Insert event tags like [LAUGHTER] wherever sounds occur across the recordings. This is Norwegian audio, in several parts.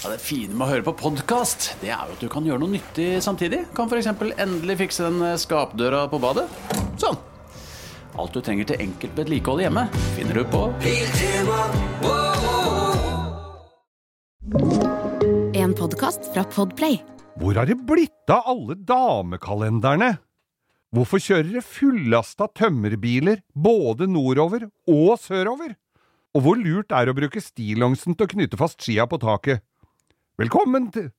Ja, det fine med å høre på podkast, det er jo at du kan gjøre noe nyttig samtidig. Kan f.eks. endelig fikse den skapdøra på badet. Sånn. Alt du trenger til enkelt vedlikehold hjemme, finner du på En podkast fra Podplay. Hvor har det blitt av alle damekalenderne? Hvorfor kjører det fullasta tømmerbiler både nordover og sørover? Og hvor lurt er det å bruke stillongsen til å knytte fast skia på taket? Velkommen til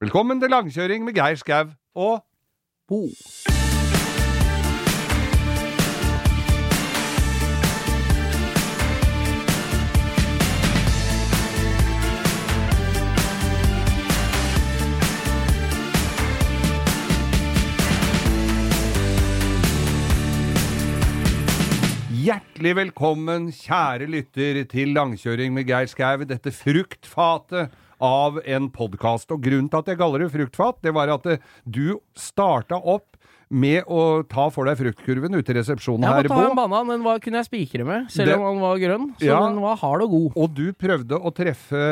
Velkommen til langkjøring med Geir Skau og Bo. Hjertelig velkommen, kjære lytter, til langkjøring med Geir Skau. Dette fruktfatet av en podkast. Og grunnen til at jeg kaller det fruktfat, det var at eh, du starta opp med å ta for deg fruktkurven ute i resepsjonen her, Bo. Jeg måtte ha en banan, den var, kunne jeg spikre med, selv Det- om den var grønn. Så Ja. den var hard og god. Og du prøvde å treffe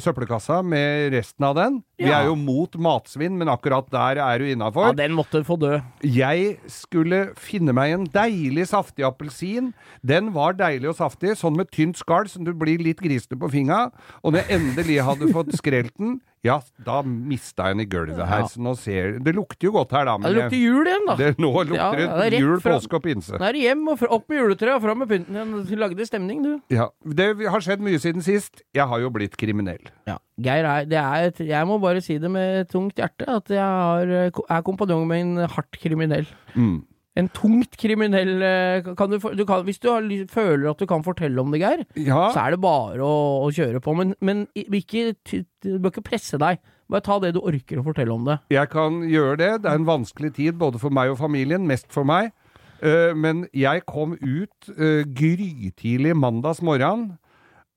søppelkassa med resten av den. Vi er jo mot matsvinn, men akkurat der er du Ja, den måtte få dø. Jeg skulle finne meg en deilig saftig appelsin. Den var deilig og saftig, sånn med tynt skall som du blir litt grisete på fingra. Og når jeg endelig hadde [LAUGHS] fått skrelt den, ja, da mista jeg den i gulvet her. Så nå ser Det lukter jo godt her, da. Men det lukter jul igjen, da. det, nå lukter Ja, det, jul, påske og pinse. Nå er det hjem og opp med juletreet og fram med pynten. igjen. Du lagde stemning, du. Ja, det har skjedd mye siden sist. Jeg har jo blitt kriminell. Ja. Geir er, det er et, Jeg må bare si det med tungt hjerte, at jeg har, er kompanjong med en hardt kriminell. Mm. En tungt kriminell eh, kan du, du kan, Hvis du har, føler at du kan fortelle om det, Geir, Ja, så er det bare å, å kjøre på. Men, men ikke, du bør ikke presse deg. Bare ta det du orker å fortelle om det. jeg kan gjøre det. Det er en vanskelig tid både for meg og familien, mest for meg. Eh, men jeg kom ut grytidlig mandags morgen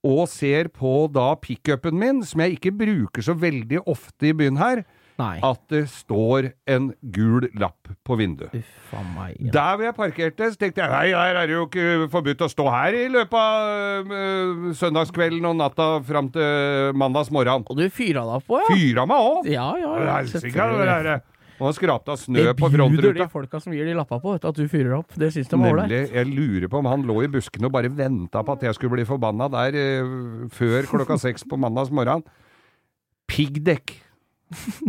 og ser på da pickupen min, som jeg ikke bruker så veldig ofte i byen her, Nei. at det står en gul lapp på vinduet. Uffa meg. ja. Der hvor jeg parkerte, så tenkte jeg nei, her er det jo ikke forbudt å stå her i løpet av øh, søndagskvelden og natta fram til mandags morgen. Og du fyra deg på, ja? Fyra meg òg! Ja, ja. ja. Og han skrapte av snø Det bjuder de frontruta. folka som gir de lappa på, at du fyrer opp. Det syns de var ålreit. Jeg lurer på om han lå i buskene og bare venta på at jeg skulle bli forbanna der eh, før klokka [LAUGHS] seks på mandags morgen. Piggdekk.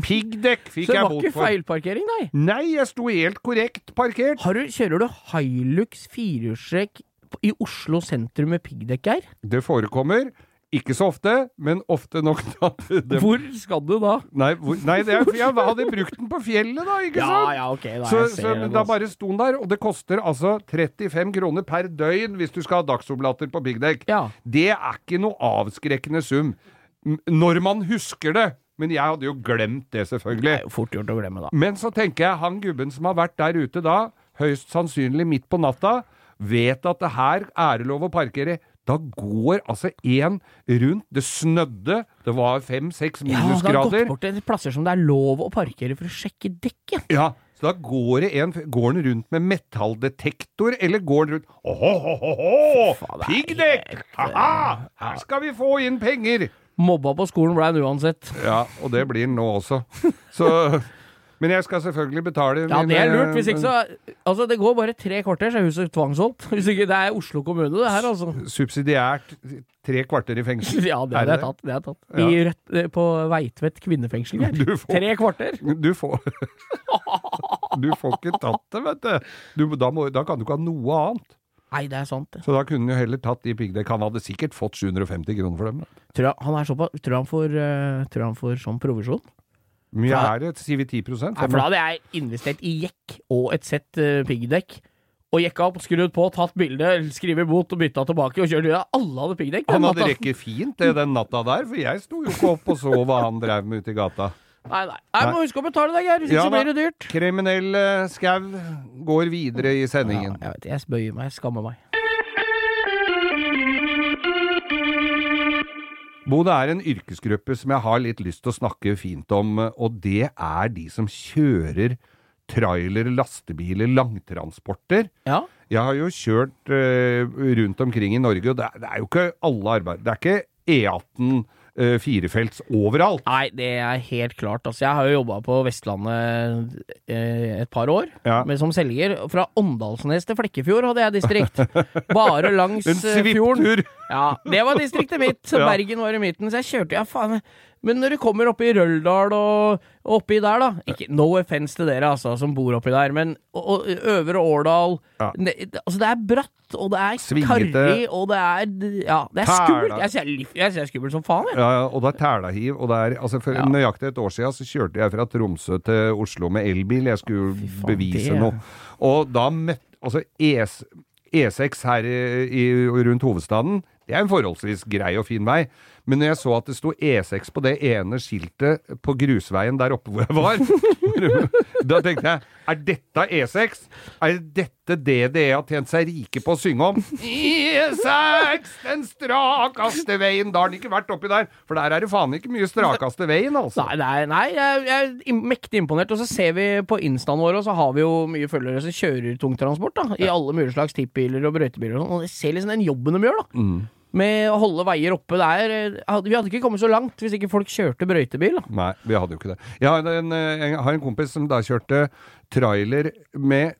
Piggdekk fikk Så det var ikke feilparkering, nei? Nei, jeg sto helt korrekt parkert. Har du, kjører du Hilux firehjulstrekk i Oslo sentrum med piggdekk, her? Det forekommer. Ikke så ofte, men ofte nok [LAUGHS] da... det Hvor skal du da? Nei, hvor, nei det er, jeg hadde brukt den på fjellet, da, ikke sant? ja, ok, da, Så, så da altså. bare sto den der, og det koster altså 35 kroner per døgn hvis du skal ha dagsoblater på piggdekk. Ja. Det er ikke noe avskrekkende sum. Når man husker det. Men jeg hadde jo glemt det, selvfølgelig. Det er jo fort gjort å glemme, da. Men så tenker jeg, han gubben som har vært der ute da, høyst sannsynlig midt på natta, vet at det her er det lov å parkere. Da går altså én rundt. Det snødde, det var fem-seks Ja, det har gått bort til plasser som det er lov å parkere for å sjekke dekket. Ja, så da går det en Går den rundt med metalldetektor, eller går den rundt Åhåhåhå! Piggdekk! Ha-ha! Her skal vi få inn penger! Mobba på skolen ble han uansett. Ja, og det blir han nå også. Så [LAUGHS] Men jeg skal selvfølgelig betale Ja, det er lurt. Hvis ikke så Altså, det går bare tre kvarter, så er huset tvangsholdt. [LAUGHS] Hvis ikke Det er Oslo kommune, det her, altså. Subsidiært tre kvarter i fengsel. [LAUGHS] Ja, det, Er det tatt. Det er tatt. Ja. I rett, eh, på Veitvet kvinnefengsel. [LAUGHS] Her. Får- Tre kvarter. Du får Du får ikke tatt det, vet du. du da, må, da kan du ikke ha noe annet. Nei, det er sant, det. Så da kunne han jo heller tatt de piggdekkene. Han hadde sikkert fått 750 kroner for dem. Tror jeg, han er såpass Tror han får, uh, tror han får sånn provisjon? Mye er det? Sier vi 10 Nei, for da hadde jeg investert i jekk og et sett uh, piggdekk. Og jekka opp, skrudd på, tatt bilde, skrevet bot og bytta tilbake og kjørt videre. Alle hadde piggdekk. Han hadde rekket fint det den natta der, for jeg sto jo ikke opp og så hva han drev med ute i gata. Nei, nei. Jeg må huske å betale deg, Geir. Hvis Ja ikke så blir det dyrt. Kriminell uh, Skau går videre i sendingen. Ja, jeg vet, jeg bøyer meg, skammer meg. Bo, det er en yrkesgruppe som jeg har litt lyst til å snakke fint om, og det er de som kjører trailer, lastebiler, langtransporter. Ja. Jeg har jo kjørt uh, rundt omkring i Norge, og det er, det er jo ikke alle arbeid... Det er ikke E18 eh, firefelts overalt. Nei, det er helt klart. Altså, jeg har jo jobba på Vestlandet uh, et par år, Ja. men som selger. Fra Åndalsnes til Flekkefjord hadde jeg distrikt. [LAUGHS] Bare langs eh, fjorden. Ja, det var distriktet mitt. [LAUGHS] Bergen var i midten, så jeg kjørte ja, faen. Men når du kommer oppi Røldal og, og oppi der, da ikke, No offence til dere altså, som bor oppi der, men og, og Øvre Årdal Ja. det, altså, det er bratt, og det er karrig, og det er Ja, det er skummelt. Jeg ser, jeg ser skummelt som faen, jeg. Ja, ja, og det er tælahiv. Og det er, altså for Ja. nøyaktig et år siden så kjørte jeg fra Tromsø til Oslo med elbil. Jeg skulle faen, bevise det- noe. Og da møtte Altså ES, E6 her i, i, rundt hovedstaden, det er en forholdsvis grei og fin vei. Men når jeg så at det sto E6 på det ene skiltet på grusveien der oppe hvor jeg var, [LAUGHS] da tenkte jeg er dette E6? Er dette det det har tjent seg rike på å synge om? E6, den strakaste veien! Da har den ikke vært oppi der, for der er det faen ikke mye strakaste veien, altså. Nei, nei, nei jeg, jeg er mektig imponert. Og så ser vi på instaen vår, og så har vi jo mye følgere som kjører tungtransport. da I alle mulige slags tippbiler og brøytebiler og sånn. Og jeg ser liksom den jobben de gjør, da. Mm. Med å holde veier oppe. Det er, eh, vi hadde ikke kommet så langt hvis ikke folk kjørte brøytebil. da Nei, vi hadde jo ikke det. Jeg har en, eh, jeg har en kompis som da kjørte trailer med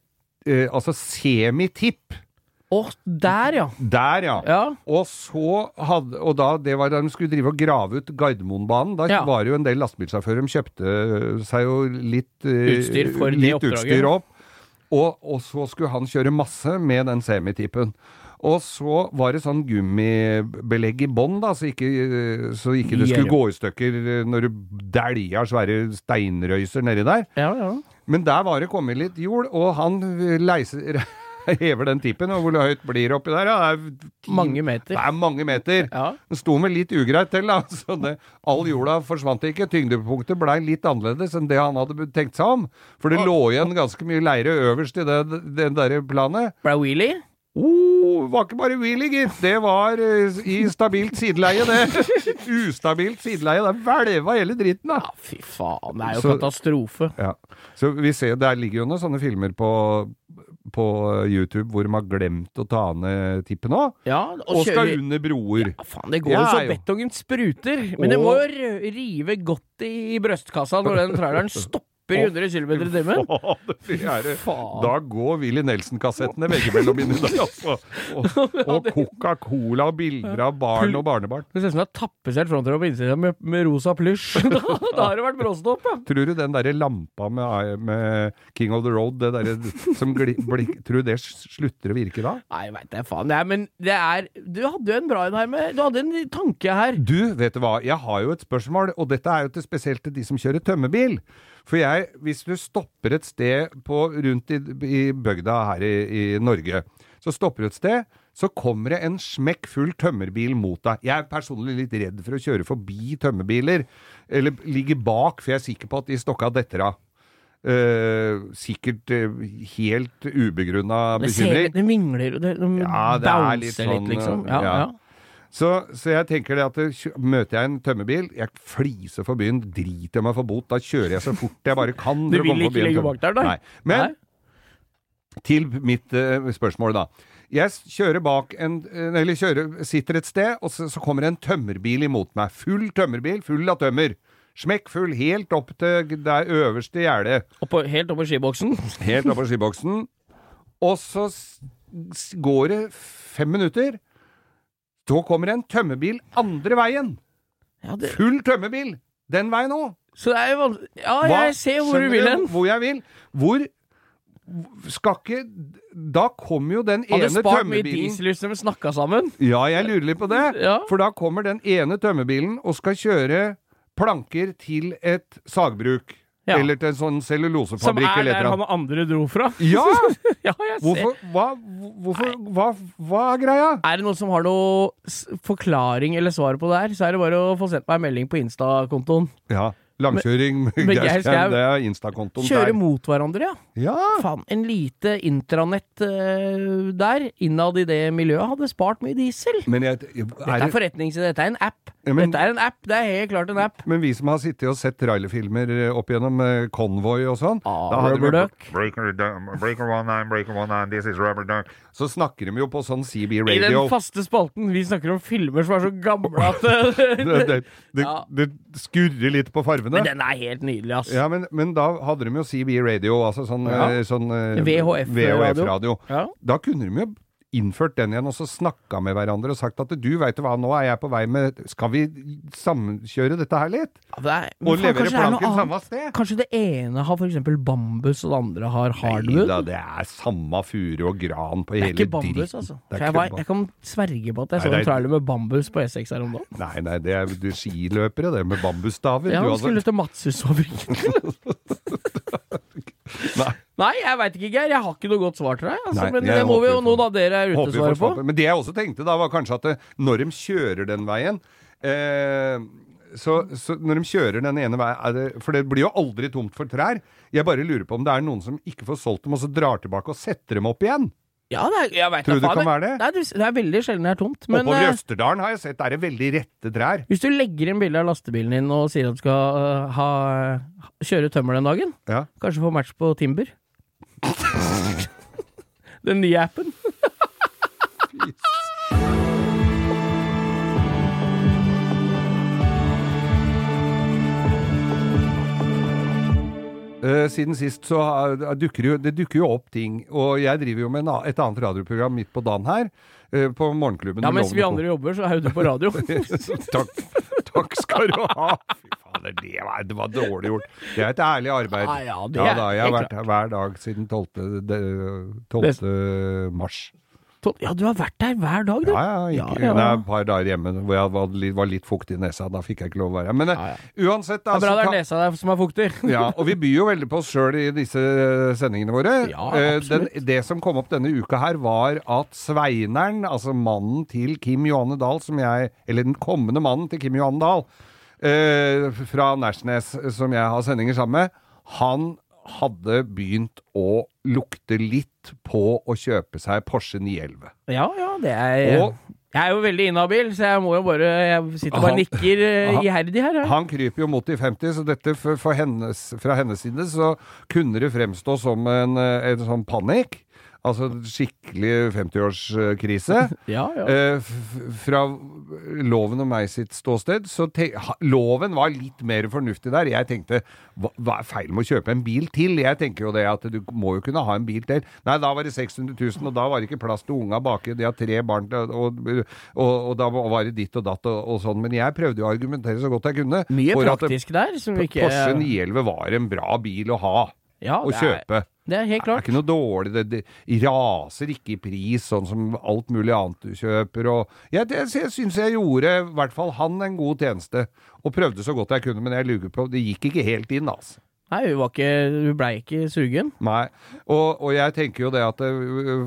eh, altså semitipp. Å, der, ja. Der, ja. Ja. Og så hadde Og da det var da de skulle drive og grave ut Gardermoenbanen. Da Ja. var det jo en del lastebilsjåfører som kjøpte seg jo litt eh, Utstyr for det oppdraget. utstyr opp. Og, og så skulle han kjøre masse med den semitippen. Og så var det sånn gummibelegg i bånn, da, så ikke, eh, så ikke det skulle gå i stykker eh, når du dælja svære steinrøyser nedi der. Ja, ja. Men der var det kommet litt jord, og han leiser [LAUGHS] Hever den tippen, og hvor høyt blir det oppi der? Ja, det er ti- Mange meter. Det er mange meter. Ja. Den sto med litt ugreit til, da. [LAUGHS] Så det, all jorda forsvant ikke. Tyngdepunktet blei litt annerledes enn det han hadde tenkt seg om. For det lå igjen ganske mye leire øverst i det, det derre planet. Ble wheelie? Oh, var ikke bare wheelie, gitt. Det var uh, i stabilt sideleie, det. Ustabilt sideleie. Det hvelva hele dritten, da. Ja, fy faen. Det er jo Så- katastrofe. Ja. Så vi ser, Der ligger jo noen sånne filmer på, på YouTube hvor de har glemt å ta ned tippen òg. Ja, Og og skal under broer. Ja, faen, det går Ja, jo så betongen spruter. Men det må jo rive godt i brøstkassa når den traileren stopper [LAUGHS] i 100 km i timen. Da går Willy Nelson-kassettene veggimellom inni der, altså. Og, [LAUGHS] og Coca-Cola og bilder av barn og barnebarn. Det ser ut som det er tapetsert fronter på innsida med, med rosa plysj. [LAUGHS] da, da har det vært bråstopp, ja. Tror du den derre lampa med, med King of the Road, det derre som gli, Tror du det slutter å virke da? Nei, veit jeg faen. Nei, men det er Du hadde jo en bra en her med Du hadde en tanke her. Du, vet du hva, jeg har jo et spørsmål, og dette er jo til spesielt til de som kjører tømmerbil. For jeg, hvis du stopper et sted på, rundt i, i bygda her i, i Norge, så stopper du et sted, så kommer det en smekkfull tømmerbil mot deg. Jeg er personlig litt redd for å kjøre forbi tømmerbiler, eller ligge bak, for jeg er sikker på at de stokka detter av. Uh, sikkert uh, helt ubegrunna bekymring. det mingler det, det Ja, det er litt bouncer sånn, liksom. uh, Ja, ja. ja. Så, så jeg tenker det at møter jeg en tømmerbil, jeg fliser for byen, driter meg for bot, da kjører jeg så fort jeg bare kan. Du vil ikke legge ligge bak der, da? Nei. Men Nei? til mitt uh, spørsmål, da. Jeg kjører bak en eh, Eller kjører, sitter et sted, og så, så kommer en tømmerbil imot meg. Full tømmerbil, full av tømmer. Smekkfull, helt opp til det øverste gjerdet. Helt opp på skiboksen. Helt opp på skiboksen. Og så går det fem minutter. Så kommer en tømmerbil andre veien. Ja, det, Full tømmerbil! Den veien òg. så det er jo vanskelig Ja, jeg ser hvor du vil hen. Hvor jeg vil. Hvor skal ikke Da kommer jo den Hadde ene spart mye tømmerbilen diesel hvis de snakka sammen. Ja, jeg lurer litt på det. [LAUGHS] Ja. For da kommer den ene tømmerbilen og skal kjøre planker til et sagbruk. Ja. Eller til en sånn Som er der han andre dro fra. [LAUGHS] Ja! [LAUGHS] Ja. Hvorfor, hva, hvorfor, hva, hva er greia? Er det noen som har noe forklaring eller svar på det her, så er det bare å få sendt meg en melding på Insta-kontoen. Ja. Langkjøring med, med Geir Skau, det er Insta-kontoen Kjøre mot hverandre, ja. Ja, Faen, en lite intranett uh, der, innad i det miljøet, hadde spart mye diesel. men jeg, Dette er er forretningsidé, dette er en app. Ja, men- Dette er en app, det er helt klart en app. men vi som har sittet og sett trailerfilmer eh, opp gjennom eh, Convoy og sånn, Ah, da hadde vi- Rubber Duck. Breaker, breaker one nine, breaker one nine, this is rubber duck. så snakker de jo på sånn CB radio. I den faste spalten, vi snakker om filmer som er så gamle at [LAUGHS] [LAUGHS] Det, det, det, Ja. det skurrer litt på Men den er helt nydelig, altså. Ja, men, men da hadde de jo CB radio, altså sånn, Ja. eh, sånn eh, VHF-radio. VHF-radio. Ja. Da kunne de jo innført den igjen, og så snakka med hverandre og sagt at du, veit du hva, nå er jeg på vei med Skal vi samkjøre dette her litt? Ja, det er, Og faen, levere er planken samme sted? Kanskje det ene har eksempel bambus, og det andre har hardwood? Neida, det er samme furu og gran på Det er ikke bambus, dritten. altså. Jeg, ikke var, jeg kan sverge på at jeg så en er- trailer med bambus på E6 her om dagen. Nei, nei, det er du skiløpere, det, med bambusstaver. Ja, du, skulle til Matshusfabrikken. [LAUGHS] Nei. Nei, jeg veit ikke, Geir. Jeg har ikke noe godt svar til deg. Altså, Nei, men det må vi jo noen av dere er ute svare på. Men det jeg også tenkte da, var kanskje at det, når de kjører den veien eh, så, så når de kjører den ene veien det, For det blir jo aldri tomt for trær. Jeg bare lurer på om det er noen som ikke får solgt dem, og så drar tilbake og setter dem opp igjen. Ja, det er, jeg vet Tror du det kan være det? Nei, det det er veldig sjelden det er tomt. Men Oppover i eh, Østerdalen har jeg sett, er det veldig rette trær. hvis du legger inn bilde av lastebilen din og sier at du skal uh, ha, kjøre tømmer den dagen, Ja. kanskje få match på Timber [LAUGHS] Den nye appen. Siden sist så dukker jo, det dukker jo opp ting, og jeg driver jo med en, et annet radioprogram midt på dagen her, eh, på Morgenklubben. Ja, mens vi andre jobber, så er jo du på radio. [LAUGHS] Takk, takk skal du ha! Fy fader, det var, det var dårlig gjort. Det er et ærlig arbeid. Ja, ja, det ja er da, jeg har vært her hver dag siden 12. 12. mars. Ja, du har vært der hver dag, du. Ja, ja, ikke, Ja, ja. Et par dager hjemme hvor jeg var litt, var litt fuktig i nesa. Da fikk jeg ikke lov å være her. Men eh, Ja, uansett, Det er bra det er nesa der som er fuktig. [LAUGHS] ja, og vi byr jo veldig på oss sjøl i disse sendingene våre. Ja, Eh, den, det som kom opp denne uka her, var at Sveineren, altså mannen til Kim Johanne Dahl, som jeg Eller den kommende mannen til Kim Johanne Dahl, eh, fra Nærsnes, som jeg har sendinger sammen med, han hadde begynt å lukte litt på å kjøpe seg Porsche 911. Ja, ja, det er Og Jeg er jo veldig inhabil, så jeg må jo bare Jeg sitter og nikker eh, iherdig her. Ja. Han kryper jo mot de 50, så dette for, for hennes, fra hennes side så kunne det fremstå som en, eh, en sånn panikk. Altså skikkelig 50-årskrise. [LAUGHS] Ja, ja. Eh, fra loven og meg sitt ståsted, så loven var litt mer fornuftig der. Jeg tenkte hva, hva er feil med å kjøpe en bil til? Jeg tenker jo det at du må jo kunne ha en bil til. Nei, da var det 600 000, og da var det ikke plass til unga baki. De har tre barn, og, og, og da var det ditt og datt og, og sånn. Men jeg prøvde jo å argumentere så godt jeg kunne. Mye praktisk der som ikke Porsche 911 var en bra bil å ha ja, å kjøpe. Det er helt Det er ikke noe dårlig, det, det raser ikke i pris, sånn som alt mulig annet du kjøper. Og jeg, det, jeg syns jeg gjorde i hvert fall han en god tjeneste, og prøvde så godt jeg kunne, men jeg lurer på Det gikk ikke helt inn, altså. Nei, hun var ikke Hun blei ikke sugen. Nei. Og, og jeg tenker jo det at uh,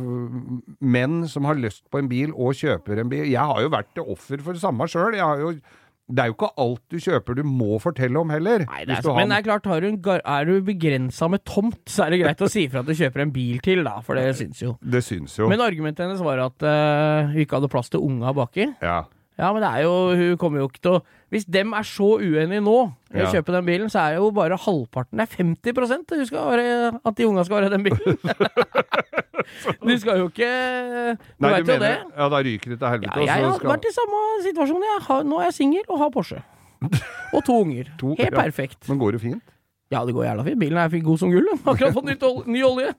menn som har lyst på en bil og kjøper en bil Jeg har jo vært offer for det samme sjøl. Det er jo ikke alt du kjøper du må fortelle om heller. Nei, det er, men det er klart, har du en er du begrensa med tomt, så er det greit å si ifra at du kjøper en bil til, da, for det syns jo. det syns jo. Men argumentet hennes var at uh, hun ikke hadde plass til unga baki. ja. Ja, men det er jo Hun kommer jo ikke til å Hvis dem er så uenige nå i å Ja. kjøpe den bilen, så er jo bare halvparten Det er 50 du skal være, at de unga skal være i den bilen. [LAUGHS] [LAUGHS] du skal jo ikke Du Nei, vet du jo det. mener Ja, da ryker det til helvete. Ja, og jeg så har skal- vært i samme situasjon. Jeg har, nå er jeg singel og har Porsche. Og to unger. [LAUGHS] To- Helt ja. perfekt. Men går det fint? Ja, det går jævla fint. Bilen er god som gull. den. [LAUGHS] Akkurat fått nytt ol ny olje.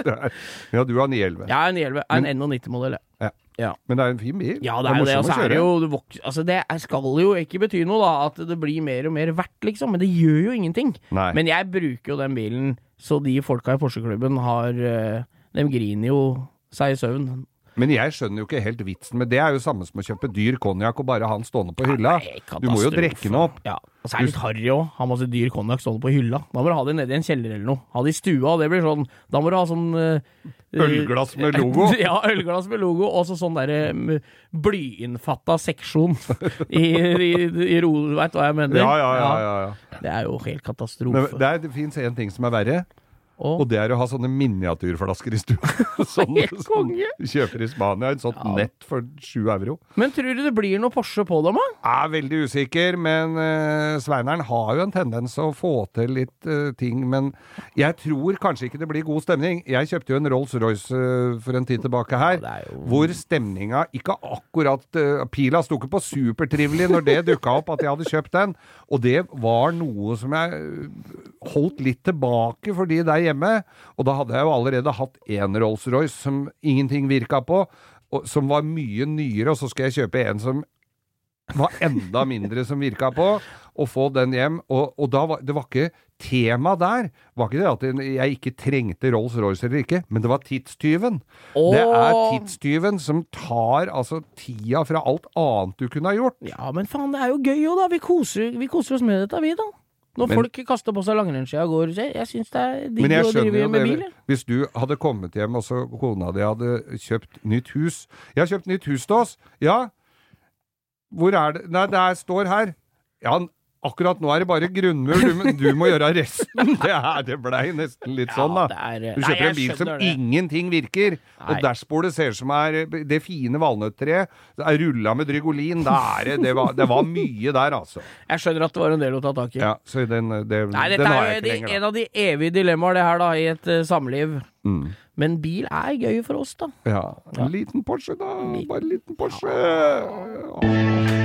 Det er, ja, du har 911. Jeg er en 11, er en 91-modell. Ja. Ja. Men det er en fin bil. Ja, det er jo det. Og morsom så å er det kjøre. jo du vok- Altså, det er- skal jo ikke bety noe, da, at det blir mer og mer verdt, liksom. Men det gjør jo ingenting. Nei. Men jeg bruker jo den bilen så de folka i Porsche-klubben har eh, De griner jo seg i søvn. Men jeg skjønner jo ikke helt vitsen med det. er jo samme som å kjøpe dyr konjakk og bare ha den stående på hylla. Nei, Du må jo drikke den opp. Ja, og så er det litt harry òg. Ha masse dyr konjakk stående på hylla. Da må du ha det nede i en kjeller eller noe. Ha det i stua. Det blir sånn Da må du ha sånn uh, Ølglass med logo. [LAUGHS] Ja, ølglass med logo, og så sånn derre mm, blyinnfatta seksjon i, i, i ro... Veit hva jeg mener? Ja, ja, ja. ja, ja. Det er jo helt Men katastrofe. det, er- det fins én ting som er verre, Og, og det er å ha sånne miniatyrflasker i stua. [LAUGHS] Sånn som du kjøper i Spania. En sånt nett for sju euro. men tror du det blir noe Porsche på dem, da? Er veldig usikker, men uh, Sveineren har jo en tendens å få til litt uh, ting. Men jeg tror kanskje ikke det blir god stemning. Jeg kjøpte jo en Rolls-Royce uh, for en tid tilbake her, er jo- hvor stemninga ikke akkurat Pila sto ikke på supertrivelig når det dukka opp at jeg hadde kjøpt den. Og det var noe som jeg holdt litt tilbake fordi det der hjemme. Og da hadde jeg jo allerede hatt én Rolls-Royce som ingenting virka på, og, som var mye nyere, og så skal jeg kjøpe en som var enda mindre som virka på, og få den hjem. Og, og da var, det var ikke tema der. var ikke det at jeg ikke trengte Rolls-Royce eller ikke, men det var tidstyven. Det er tidstyven som tar altså tida fra alt annet du kunne ha gjort. Ja, men faen, det er jo gøy jo, da. Vi koser, vi koser oss med dette, vi, da. Når Men- folk kaster på seg langrennsskia og går Jeg, jeg syns det er digg å drive med bil. Hvis du hadde kommet hjem, og så kona di hadde kjøpt nytt hus Jeg har kjøpt nytt hus til oss. Ja. Hvor er det Nei, det er- står her. Ja, akkurat nå er det bare grunnmur. Du, du må gjøre resten. [LAUGHS] Det, er, det blei nesten litt sånn, da. er- Du kjøper nei, en bil som det. ingenting virker, Nei. og dashbordet ser ut som er det fine valnøttreet Det er rulla med Drygolin. Det det var, det var mye der, altså. Jeg skjønner at det var en del å ta tak i. Ja, så den, det, Nei, dette er de, en av de evige dilemmaer, det her, da, i et uh, samliv. Mm. Men bil er gøy for oss, da. Ja. En liten Porsche, da. Bare en liten Porsche. Ja,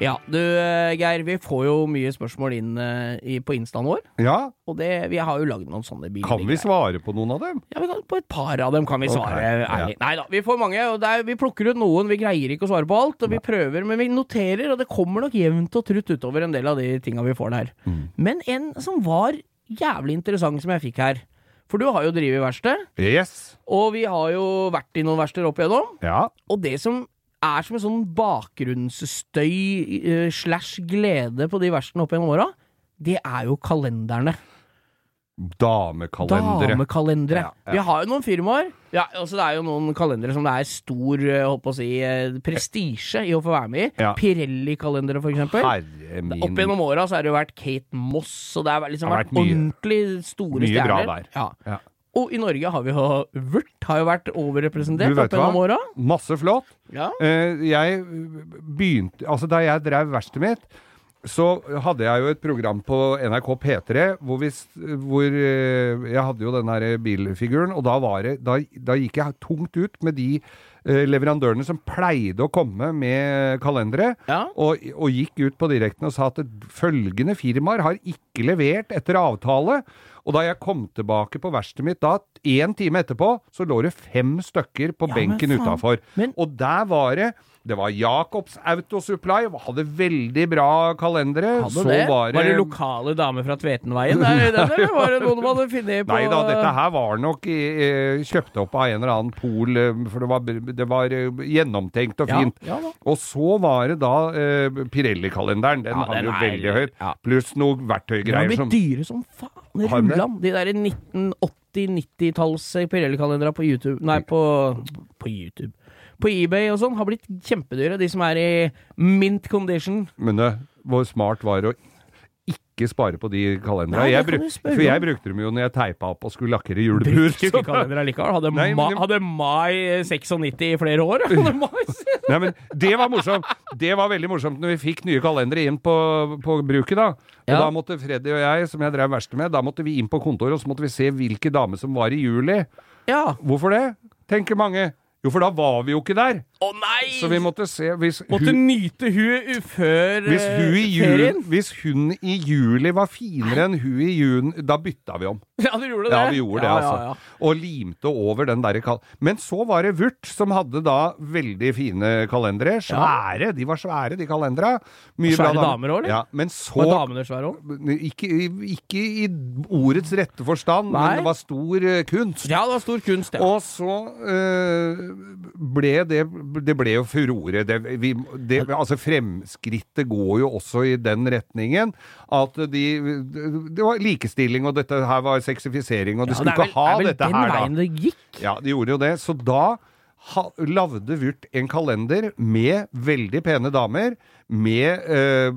du eh, Geir, vi får jo mye spørsmål inn eh, i, på instaen vår. Ja, Og det, vi har jo lagd noen sånne biler. kan vi svare på noen av dem? Ja, vi kan, På et par av dem kan vi svare ja. ærlig. Nei da, vi får mange. og er, Vi plukker ut noen. Vi greier ikke å svare på alt. og Vi prøver, men vi noterer, og det kommer nok jevnt og trutt utover en del av de tinga vi får der. Mm. Men en som var jævlig interessant som jeg fikk her. For du har jo drevet verksted, Yes. og vi har jo vært i noen verksteder opp igjennom. Ja. Og det som er som en sånn bakgrunnsstøy uh, slash glede på de versene opp gjennom åra, det er jo kalenderne. Damekalendere. Damekalendere. Ja, ja. Vi har jo noen firmaer. Ja, altså Det er jo noen kalendere som det er stor eh, holdt på å si, eh, prestisje i å få være med i. Ja. Pirelli-kalendere, for eksempel. Min. Opp gjennom åra så har det jo vært Kate Moss, og det har liksom Det har vært, vært mye- ordentlig store mye bra stjerner. der. Ja. Ja. Og i Norge har vi jo Vurt har jo vært overrepresentert opp gjennom åra. Masse flott. Ja. Eh, jeg begynte Altså, da jeg drev verkstedet mitt, så hadde jeg jo et program på NRK P3 hvor, vi, hvor eh, Jeg hadde jo den her bilfiguren, og da, var det, da, da gikk jeg tungt ut med de leverandørene som pleide å komme med kalendere, Ja. og, og gikk ut på direkten og sa at følgende firmaer har ikke levert etter avtale. Og da jeg kom tilbake på verkstedet mitt da, én time etterpå, så lå det fem stykker på Ja, benken utafor. Men- Og der var det Det var Jacobs Autosupply, hadde veldig bra kalendere. Hadde så det? var Var det lokale damer fra Tvetenveien? Er det den, eller var det noen de hadde funnet på Nei da, dette her var nok eh, kjøpt opp av en eller annen pol, eh, for det var, det var eh, gjennomtenkt og fint. ja ja og så var det da eh, Pirelli-kalenderen. Den Ja, hang den jo veldig høyt. ja. Pluss noe De har blitt som dyre som faen. Rullan. De der 1980-90-talls Pirelli-kalendere på YouTube Nei, på, på YouTube. På eBay og sånn har blitt kjempedyre. De som er i mint condition. Men det, hvor smart var det å ikke spare på de kalenderne? Jeg bruk- for jeg brukte dem jo når jeg teipa opp og skulle lakkere hjulbur. Brukte ikke kalendere likevel. Hadde, Nei, ma hadde mai 96 i flere år. [LAUGHS] Nei, men det var morsomt. Det var veldig morsomt når vi fikk nye kalendere inn på, på bruket, da. Og Ja. da måtte Freddy og jeg, som jeg drev verksted med, da måtte vi inn på kontoret, og så måtte vi se hvilke damer som var i juli. Ja. Hvorfor det? Tenker mange. Jo, for da var vi jo ikke der. Å nei! Så vi måtte se hvis Måtte hun, nyte hun før hvis hun, i jul, ferien. hvis hun i juli var finere enn hun i juni, da bytta vi om. [LAUGHS] Ja, du gjorde det? Ja, vi gjorde det, altså. ja, ja. Og limte over den derre kal... Men så var det Vurt, som hadde da veldig fine kalendere. Svære. De var svære, de kalendera. Mye Svære bra damer også, eller? Ja, men så Var damene svære òg? ikke, ikke i ordets rette forstand, Nei. men det var stor eh, kunst. Ja, det var stor kunst, ja. Og så øh, ble det Det ble jo furore. Det, vi, det, altså fremskrittet går jo også i den retningen. At de Det var likestilling, og dette her var sexifisering, og de Ja, skulle det er vel, ikke ha er vel den her, da. veien det gikk. Ja, de gjorde jo det. Så da ha, lagde Vyrt en kalender med veldig pene damer, med eh,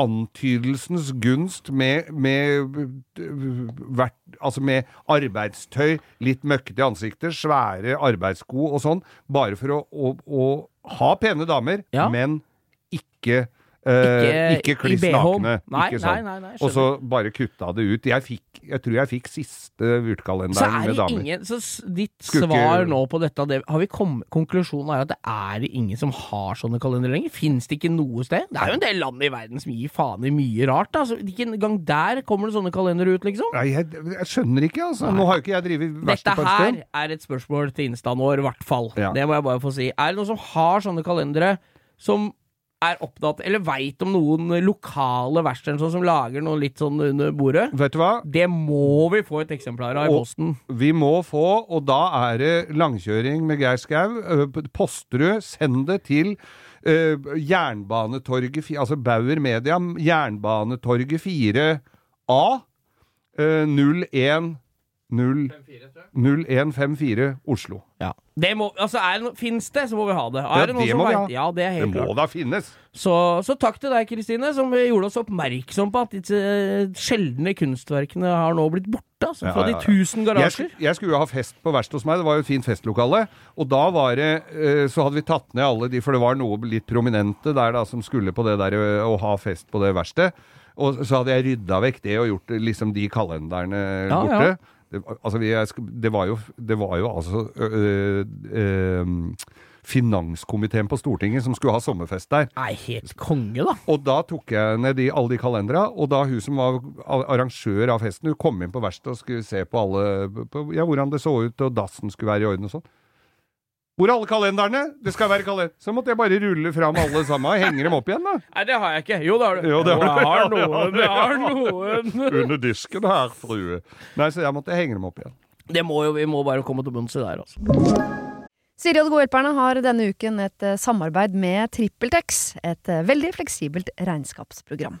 antydelsens gunst, med, med, eh, altså med arbeidstøy, litt møkkete i ansiktet, svære arbeidssko og sånn, bare for å, å, å ha pene damer, Ja. men ikke Eh, ikke kliss nakne. Nei, ikke sånn. nei, nei, og så bare kutta det ut. Jeg, fikk, jeg tror jeg fikk siste er med damer. ingen Så ditt Skukker. svar nå på dette det, har vi kommet, Konklusjonen er at det er ingen som har sånne kalendere lenger. Fins det ikke noe sted? Det er jo en del land i verden som gir faen i mye rart. Altså. Så ikke engang der kommer det sånne kalendere ut, liksom. Nei, jeg, jeg skjønner ikke, altså. Nå har jo ikke jeg drevet verste Dette på en her er et spørsmål til Insta nå, i hvert fall. Ja. Det må jeg bare få si. Er det noen som har sånne kalendere som er opptatt, eller veit om noen lokale verksteder sånn, som lager noe litt sånn under bordet? Vet du hva? Det må vi få et eksemplar av i posten. Vi må få, og da er det langkjøring med Geir Skau. Øh, Posterud, send det til uh, Jernbanetorget 4, Altså Bauer Media, Jernbanetorget 4A. Uh, 01 0 0154 Oslo. Ja. Det må, altså, er det no, Fins det, så må vi ha det. Ja, Er det noen det må vi ha. Ja, det er Det må klart. da finnes! Så, så takk til deg, Kristine, som gjorde oss oppmerksom på at disse eh, sjeldne kunstverkene har nå blitt borte. Altså, Ja, fra ja, ja. de tusen garasjer. Jeg, jeg skulle jo ha fest på verkstedet hos meg, det var jo et fint festlokale. Og da var det eh, Så hadde vi tatt ned alle de, for det var noe litt prominente der da som skulle på det der eh, å ha fest på det verkstedet. Og så hadde jeg rydda vekk det og gjort liksom de kalenderne Ja, borte. Det, altså, det, var jo, det var jo altså øh, øh, Finanskomiteen på Stortinget som skulle ha sommerfest der. Nei, helt konge, da. Og da tok jeg ned de, alle de kalendera, og da hun som var arrangør av festen, hun kom inn på verkstedet og skulle se på alle på, ja, hvordan det så ut, og dassen skulle være i orden og sånn. Hvor er alle kalenderne? Det skal være kalender. Så måtte jeg bare rulle fram alle sammen og henge dem opp igjen, da. Nei, det har jeg ikke. Jo, det har du. Jo, det har du. Jeg har noen. Jeg har noen. Under disken her, frue. Nei, så jeg måtte henge dem opp igjen. Det må jo, vi må bare komme til bunns i det her, altså. Siri og de gode hjelperne har denne uken et samarbeid med TrippelTex, et veldig fleksibelt regnskapsprogram.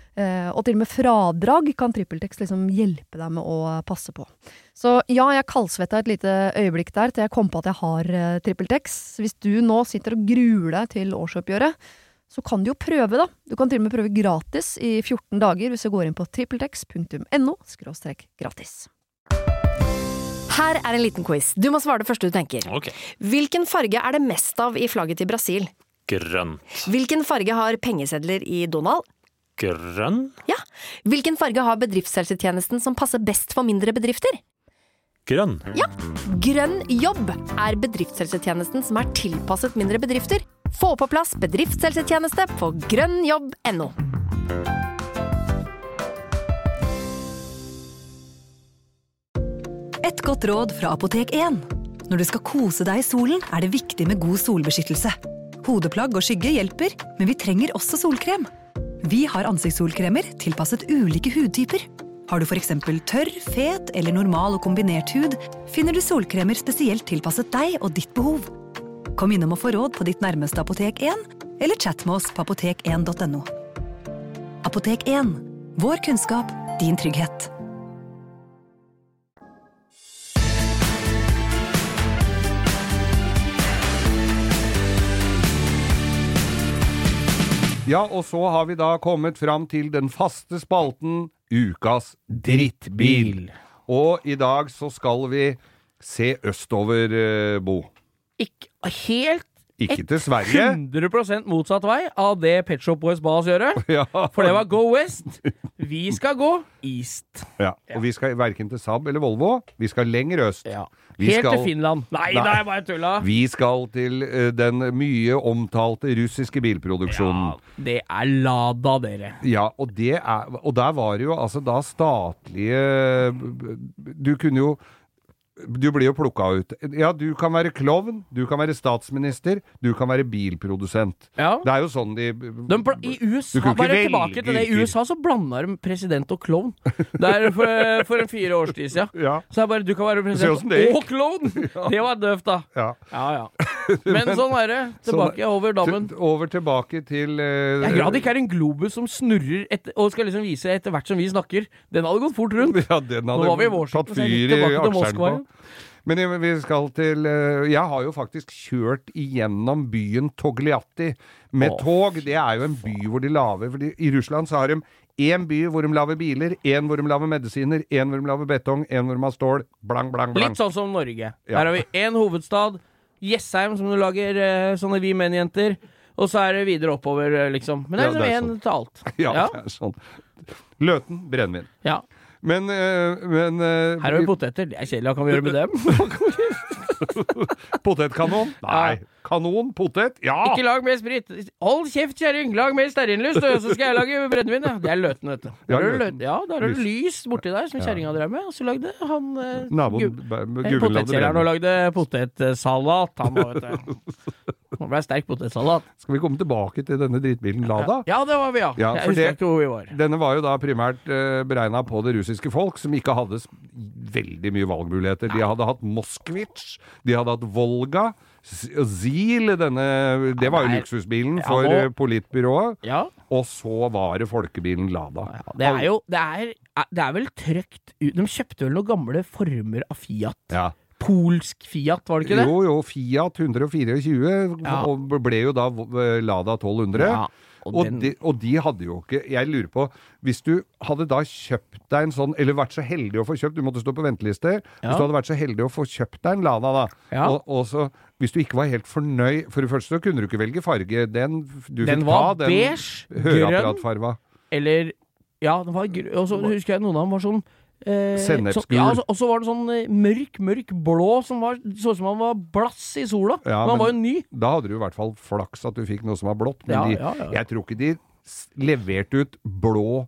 Eh, og til og med fradrag kan TrippelTex liksom hjelpe deg med å passe på. Så ja, jeg kaldsvetta et lite øyeblikk der til jeg kom på at jeg har eh, TrippelTex. Hvis du nå sitter og gruer deg til årsoppgjøret, så kan du jo prøve, da. Du kan til og med prøve gratis i 14 dager hvis du går inn på trippeltex.no gratis. Her er en liten quiz. Du må svare det første du tenker. Okay. Hvilken farge er det mest av i flagget til Brasil? Grønt. Hvilken farge har pengesedler i Donald? Grønn? Ja. Hvilken farge har bedriftshelsetjenesten som passer best for mindre bedrifter? Grønn. Ja. Grønn jobb er bedriftshelsetjenesten som er tilpasset mindre bedrifter. Få på plass bedriftshelsetjeneste på grønnjobb.no. Et godt råd fra Apotek 1. Når du skal kose deg i solen, er det viktig med god solbeskyttelse. Hodeplagg og skygge hjelper, men vi trenger også solkrem. Vi har ansiktssolkremer tilpasset ulike hudtyper. Har du f.eks. tørr, fet eller normal og kombinert hud, finner du solkremer spesielt tilpasset deg og ditt behov. Kom innom og få råd på ditt nærmeste Apotek 1, eller chat med oss på apotek1.no. Apotek 1 vår kunnskap, din trygghet. Ja, og så har vi da kommet fram til den faste spalten Ukas drittbil. Og i dag så skal vi se østover, eh, Bo. Ikke helt Ikke til Sverige. 100% motsatt vei av det Pet Shop Boys ba oss gjøre. [LAUGHS] Ja. For det var go west. Vi skal gå east. ja. Og vi skal verken til Saab eller Volvo. Vi skal lenger øst. Ja. Vi Helt skal- til Finland. Nei, Nei. nei, bare tulla. Vi skal til uh, den mye omtalte russiske bilproduksjonen. Ja, Det er Lada, dere. Ja, og, det er, og der var det jo altså da statlige Du kunne jo Du blir jo plukka ut. Ja, du kan være klovn, du kan være statsminister, du kan være bilprodusent. Ja. Det er jo sånn de De, I USA, bare tilbake til det, i. USA så blanda de president og klovn. Det er for, for en fire års tid siden. Ja. Så er bare, du kan være president det og klovn! [LAUGHS] Det var døvt, da. Ja. Ja, ja. [LAUGHS] Men sånn er det. Tilbake over dammen. Over tilbake til uh, Jeg er glad det ikke er en globus som snurrer etter, og skal liksom vise etter hvert som vi snakker. Den hadde gått fort rundt. Ja, den Nå var vi i tatt Washington, så fyr i aksjeren på. Men vi skal til eh, Jeg har jo faktisk kjørt igjennom byen Togliatti med Å, tog. Det er jo en by hvor de lager fordi I Russland så har de én by hvor de lager biler, én hvor de lager medisiner, én hvor de lager betong, én hvor de har stål. Blang, blang, blang. Litt sånn som Norge. Ja. Her har vi én hovedstad. Jessheim, som du lager eh, sånne Vi Menn-jenter. Og så er det videre oppover, eh, liksom. Men det er Ja, liksom én sånn. til alt. [LAUGHS] Ja, Ja. det er sånn. Løten, brennevin. Ja. Men, eh, men eh, Her har vi poteter. Det er kjedelig. Hva kan vi gjøre med dem? [LAUGHS] Potetkanon? Nei. Kanon, potet? Ja! Ikke lag mer sprit. Hold kjeft, kjerring! Lag mer stearinlys, du, så skal jeg lage brennevin. Det er løten, vet du. Ja, Der er det løten. ja, der har du lys borti der, som kjerringa drev med. Og så lagde han eh, Naboen eh, Potetkjelleren og lagde potetsalat, han òg, vet du. Det ble sterk potetsalat. Skal vi komme tilbake til denne drittbilen Lada? Ja, det var vi, ja. Ja, jeg husker ikke hvor vi var. Denne var jo da primært eh, beregna på det russiske folk, som ikke hadde veldig mye valgmuligheter. De hadde hatt Moskvitsj, de hadde hatt Volga, Z- Zil, denne Det var jo luksusbilen for eh, politbyrået. Ja. Og så var det folkebilen Lada. Det er jo Det er, det er vel trøkt ut De kjøpte vel noen gamle former av Fiat. Ja. Polsk Fiat, var det ikke det? Jo, jo, Fiat 124 Ja. og ble jo da eh, Lada 1200. Og og, den- de, og de hadde jo ikke Jeg lurer på Hvis du hadde da kjøpt deg en sånn Eller vært så heldig å få kjøpt Du måtte stå på venteliste. Ja. Hvis du hadde vært så heldig å få kjøpt deg en Lada, da Ja. og, og så Hvis du ikke var helt fornøyd For det første så kunne du ikke velge farge. Den du Den fikk var ta, den beige, høreapparatfarva. Eller Ja, den var grønn. Og så husker jeg noen av dem var sånn eh, Sennepsgul. Ja, og så- var det sånn eh, mørk, mørk blå som var så ut som han var blass i sola. Ja, men han var jo ny. Da hadde du i hvert fall flaks at du fikk noe som var blått. Men Ja, de, jeg tror ikke de leverte ut blå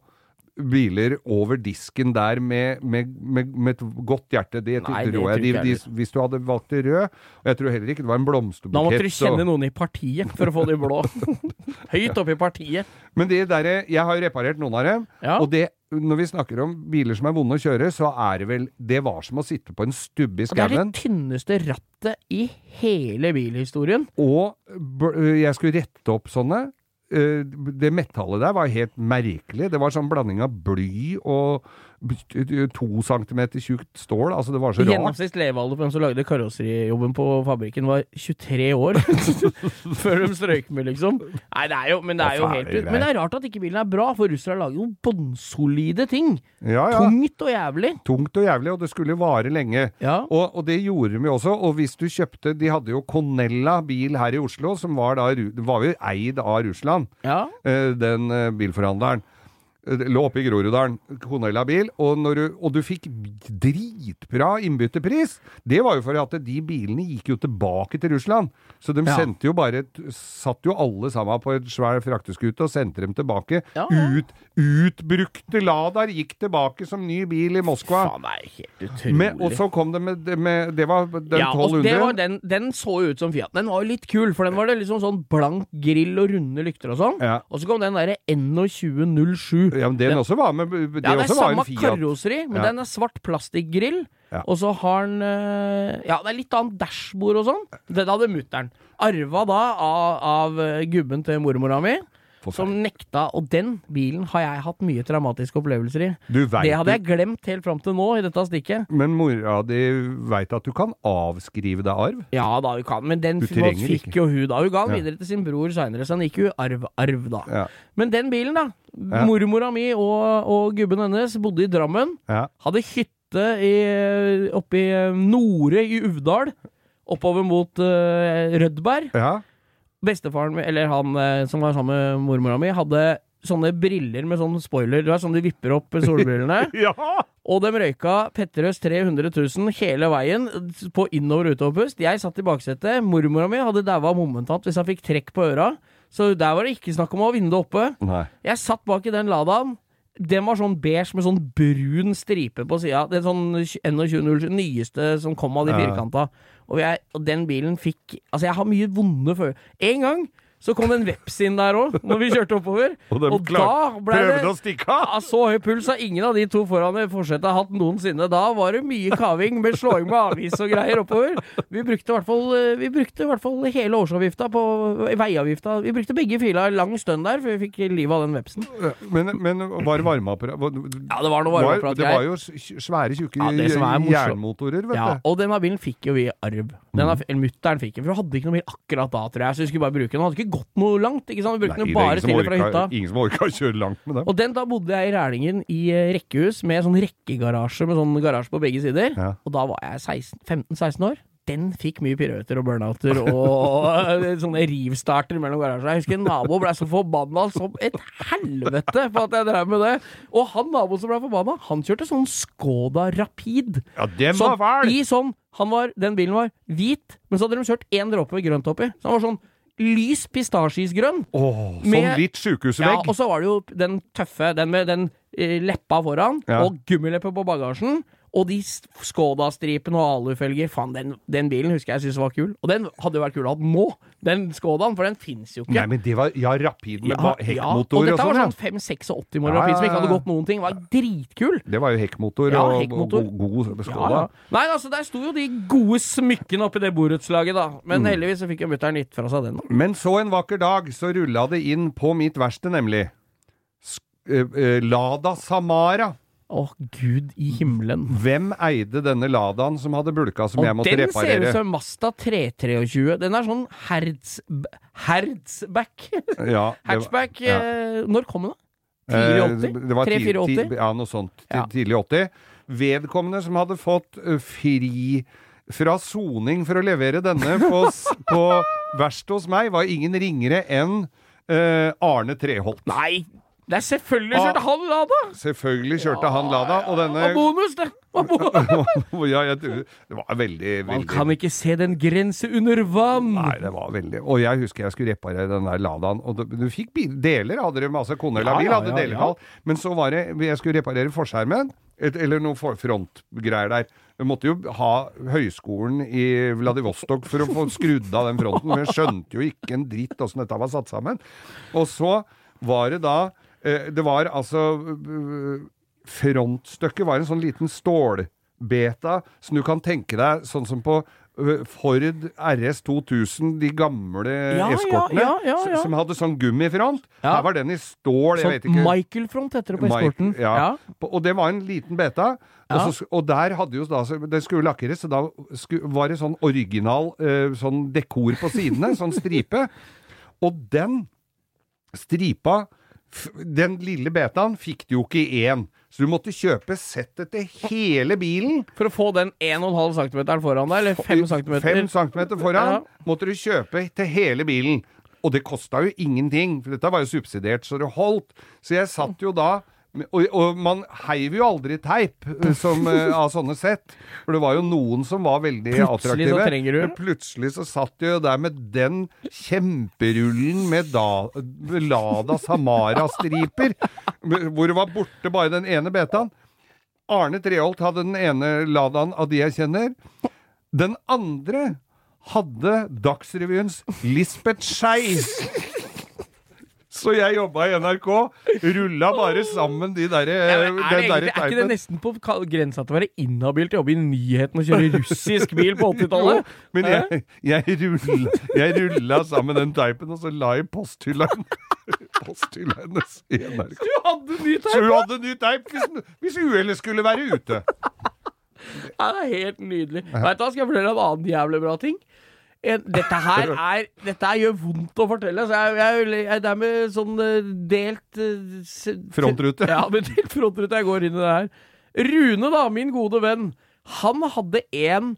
biler over disken der med, med, med, med et godt hjerte. Det Nei, det tror jeg. De, de, hvis du hadde valgt det rød Og jeg tror heller ikke det var en blomsterbukett. Da måtte du kjenne noen i partiet for å få de blå. [LAUGHS] Høyt oppe i partiet. Men de der, jeg har jo reparert noen av dem. Ja. Og det, når vi snakker om biler som er vonde å kjøre, så er det vel Det var som å sitte på en stubbe i skauen. det er det tynneste rattet i hele bilhistorien. Og jeg skulle rette opp sånne. Eh, Det metallet der var helt merkelig. Det var sånn blanding av bly og to centimeter tjukt stål. Altså, det var så rart. Gjennomsnitt levealder på dem som lagde karosserijobben på fabrikken, var 23 år. [LAUGHS] Før de strøyk med, liksom. Nei, det er jo, men det er jo helt ut. Men det er rart at ikke bilen er bra, for russere lager jo bånnsolide ting. Ja, ja. Tungt og jævlig. Tungt og jævlig, og det skulle vare lenge. Ja. Og, og det gjorde de jo også. Og hvis du kjøpte De hadde jo Conella bil her i Oslo, som var da var jo eid av Russland, Ja. eh, den eh, bilforhandleren. Eh, lå oppe i Groruddalen, Conella bil, og, du, og du fikk dritbra innbyttepris. Det var jo for at de bilene gikk jo tilbake til Russland. Så de Ja. sendte jo bare Satt jo alle sammen på et svær frakteskute og sendte dem tilbake. Ja, ja. Ut, utbrukte Ladaer gikk tilbake som ny bil i Moskva. Faen, det er helt utrolig. Med, og så kom det med, med Det var den ja, 1200. det var den, den så ut som Fiat. Den var jo litt kul, for den var det liksom sånn blank grill og runde lykter og sånn. Og så kom den derre NO2007. Ja, men den, også var med Det, Ja, det er også samme en karosseri, men Ja. den er svart plastikkgrill. Ja. Og så har den eh, Ja, det er litt annet dashbord og sånn. Den hadde mutter'n. Arva da av, av gubben til mormora mi. Som nekta Og den bilen har jeg hatt mye traumatiske opplevelser i. Det hadde jeg glemt helt fram til nå, i dette stikket. Men mora di veit at du kan avskrive deg arv? Ja da, hun kan, men den fikk jo hun da. Hun ga den videre til sin bror seinere, så han gikk jo arv, arv da. Ja. Men den bilen, da. Ja. Mormora mi og, og gubben hennes bodde i Drammen. Ja. Hadde hytte i, oppe i Nore i Uvdal. Oppover mot uh, Rødberg. ja. Bestefaren min, eller han eh, som var sammen med mormora mi, hadde sånne briller med sånn spoiler. Det var sånn de vipper opp solbrillene. [LAUGHS] Ja! Og de røyka Petterøes 300 000 hele veien på innover- og utoverpust. Jeg satt i baksetet. Mormora mi hadde daua momentant hvis han fikk trekk på øra. Så der var det ikke snakk om å ha vinduet oppe. Nei. Jeg satt bak i den Ladaen. Den var sånn beige med sånn brun stripe på sida. Den sånn 2107 nyeste som kom av de firkanta. Og, jeg, og den bilen fikk Altså, jeg har mye vonde følelser. En gang så kom en veps inn der òg, når vi kjørte oppover. [LAUGHS] Og de klar- da ble det å stikke av! ja, Så høy puls har ingen av de to foran i forsetet hatt noensinne. Da var det mye kaving med slåing med avis og greier oppover. Vi brukte i hvert fall, eh, vi brukte i hvert fall hele årsavgifta på veiavgifta. Vi brukte begge fila lang stund der, før vi fikk livet av den vepsen. Men, men var det varmeapparat var- Ja, det var noe varmeapparat. Det var jo svære, tjukke Ja, er jernmotorer, vet du. Ja, og denne bilen fikk jo vi i arv. Denne, har- eller Mutter'n fikk den, for hun hadde ikke noe bil akkurat da, tror jeg. Så vi skulle bare bruke den. Den hadde ikke gått noe langt. ikke sant? Vi brukte den bare til og fra hytta. Ingen som orka å kjøre langt med dem. Og den da bodde jeg i Rælingen i eh, rekkehus med sånn rekkegarasje med sånn garasje på begge sider. Ja. Og da var jeg 15-16 år. Den fikk mye piruetter og burnouter og eh, sånne rivstarter mellom garasjer. Jeg husker en nabo ble så forbanna som et helvete på at jeg drev med det. Og han naboen som ble forbanna, han kjørte sånn Skoda Rapid. Ja, den var I sånn han var, Den bilen var hvit, men så hadde de kjørt én dråpe grønt oppi. Så han var sånn lys pistasjisgrønn. Åh, sånn med- litt Ja, og så var det jo den tøffe, den med den eh, leppa foran, Ja. og gummileppe på bagasjen. Og de Skoda-stripene og alufelger. Faen, den, den bilen husker jeg syntes var kul. Og den hadde jo vært kul å ha nå, den Skodaen, for den fins jo ikke. Nei, men det var ja, rapid med Ja, hekkmotor ja, og og og, dette sånn. var sånn 5-86 modell Ja, rapid som ikke hadde gått noen ting. Var dritkul. Det var jo hekkmotor Ja, og, og god, god Skoda. Nei, altså, der sto jo de gode smykkene oppi det borettslaget, da. Men Mm. heldigvis så fikk jo mutter'n gitt fra seg den. da. Men så en vakker dag så rulla det inn på mitt verksted, nemlig. Sk uh, uh, Lada Samara. Å, gud i himmelen. Hvem eide denne Ladaen som hadde bulka som Og jeg måtte den ser ut reparere? som Masta 323. Den er sånn herds... Herdsback. Ja, Hatchback. var- ja. Eh, når kom den, da? Eh, Tidlig 80? det 3-4-80? Ja, noe sånt. Ja. Tidlig 80. Vedkommende som hadde fått eh, fri fra soning for å levere denne på, [LAUGHS] på verkstedet hos meg, var ingen ringere enn uh, Arne Treholt. Nei! Det er selvfølgelig Ah. kjørte han Lada! Selvfølgelig kjørte han Lada, og Og bonus, det! Og [LAUGHS] ja, jeg, Det var veldig, Man kan ikke se den grense under vann! Nei, det var veldig Og jeg husker jeg skulle reparere den der Ladaen, og du, du fikk bil, deler, hadde dere masse Konela eller bil, hadde ja, delertall. Men så var det Jeg skulle reparere forskjermen, et, eller noen frontgreier der. Vi måtte jo ha høyskolen i Vladivostok for å få skrudd av den fronten, men jeg skjønte jo ikke en dritt åssen dette var satt sammen. Og så var det da Det var altså eh, Frontstykket var en sånn liten stålbeta som du kan tenke deg sånn som på Ford RS 2000, de gamle Ja, eskortene, ja, ja, som hadde sånn gummifront. Her var den i stål, jeg Sånn. Michael-front heter det på eskorten. Og det var en liten beta. Og, så, og der hadde jo da Den Det skulle lakkeres, så da skulle, var det sånn original eh, sånn dekor på sidene, sånn stripe. [LAUGHS] Og den stripa Den lille betaen fikk du jo ikke i én. Så du måtte kjøpe settet til hele bilen. For å få den 1,5 cm foran deg, eller 5 cm. 5 cm foran Ja. måtte du kjøpe til hele bilen. Og det kosta jo ingenting, for dette var jo subsidiert, så det holdt. Så jeg satt jo da og, og man heiv jo aldri teip eh, som, eh, av sånne sett. For det var jo noen som var veldig Plutselig så attraktive. trenger du. Plutselig så satt de jo der med den kjemperullen med da, Lada Samara-striper, hvor det var borte bare den ene betaen. Arne Treholt hadde den ene Ladaen av de jeg kjenner. Den andre hadde Dagsrevyens Lisbeth Skei. Så jeg jobba i NRK, rulla bare sammen de der, Ja, den derre teipen. er ikke det nesten på grensa til å være inhabil til å jobbe i nyheten og kjøre russisk bil på 80-tallet? Men jeg, jeg, rulla, jeg rulla sammen den teipen, og så la jeg i posthylla posthylla hennes i NRK. Du hadde ny Så hun hadde ny teip hvis, hvis uhellet skulle være ute. Ja, det er helt nydelig. Vet du hva, skal jeg fortelle en annen jævlig bra ting? Dette her [LAUGHS] er Dette her gjør vondt å fortelle. Så jeg, jeg, jeg, det er med sånn eh, delt se, Frontrute. Ja, med [LAUGHS] delt frontrute jeg går inn i det her. Rune, da, min gode venn, han hadde en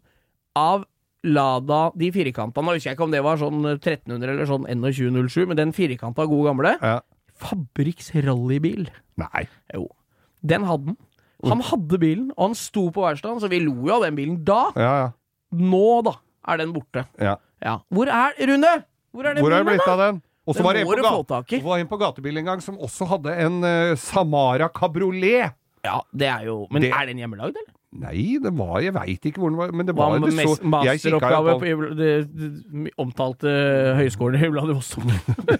av Lada, de firkanta Nå husker jeg ikke om det var sånn 1300 eller sånn 2107, men den firkanta gode gamle. Ja. Fabriks rallybil. Nei. Jo. Den hadde han. Han hadde bilen, og han sto på verkstedet, så vi lo jo av den bilen da. Ja, ja. Nå, da, er den borte. ja. Ja. Hvor er Rune? Hvor er den Hvor er det bilen, blitt da? av den? Og så var det en på, var en på gatebil en gang som også hadde en uh, Samara kabriolet. Ja, det er jo Men Det- er den hjemmelagd, eller? Nei, det var Jeg veit ikke hvor den var, men det Hva var med det så masteroppgave på på det, omtalte høyskolen i Vladivostok?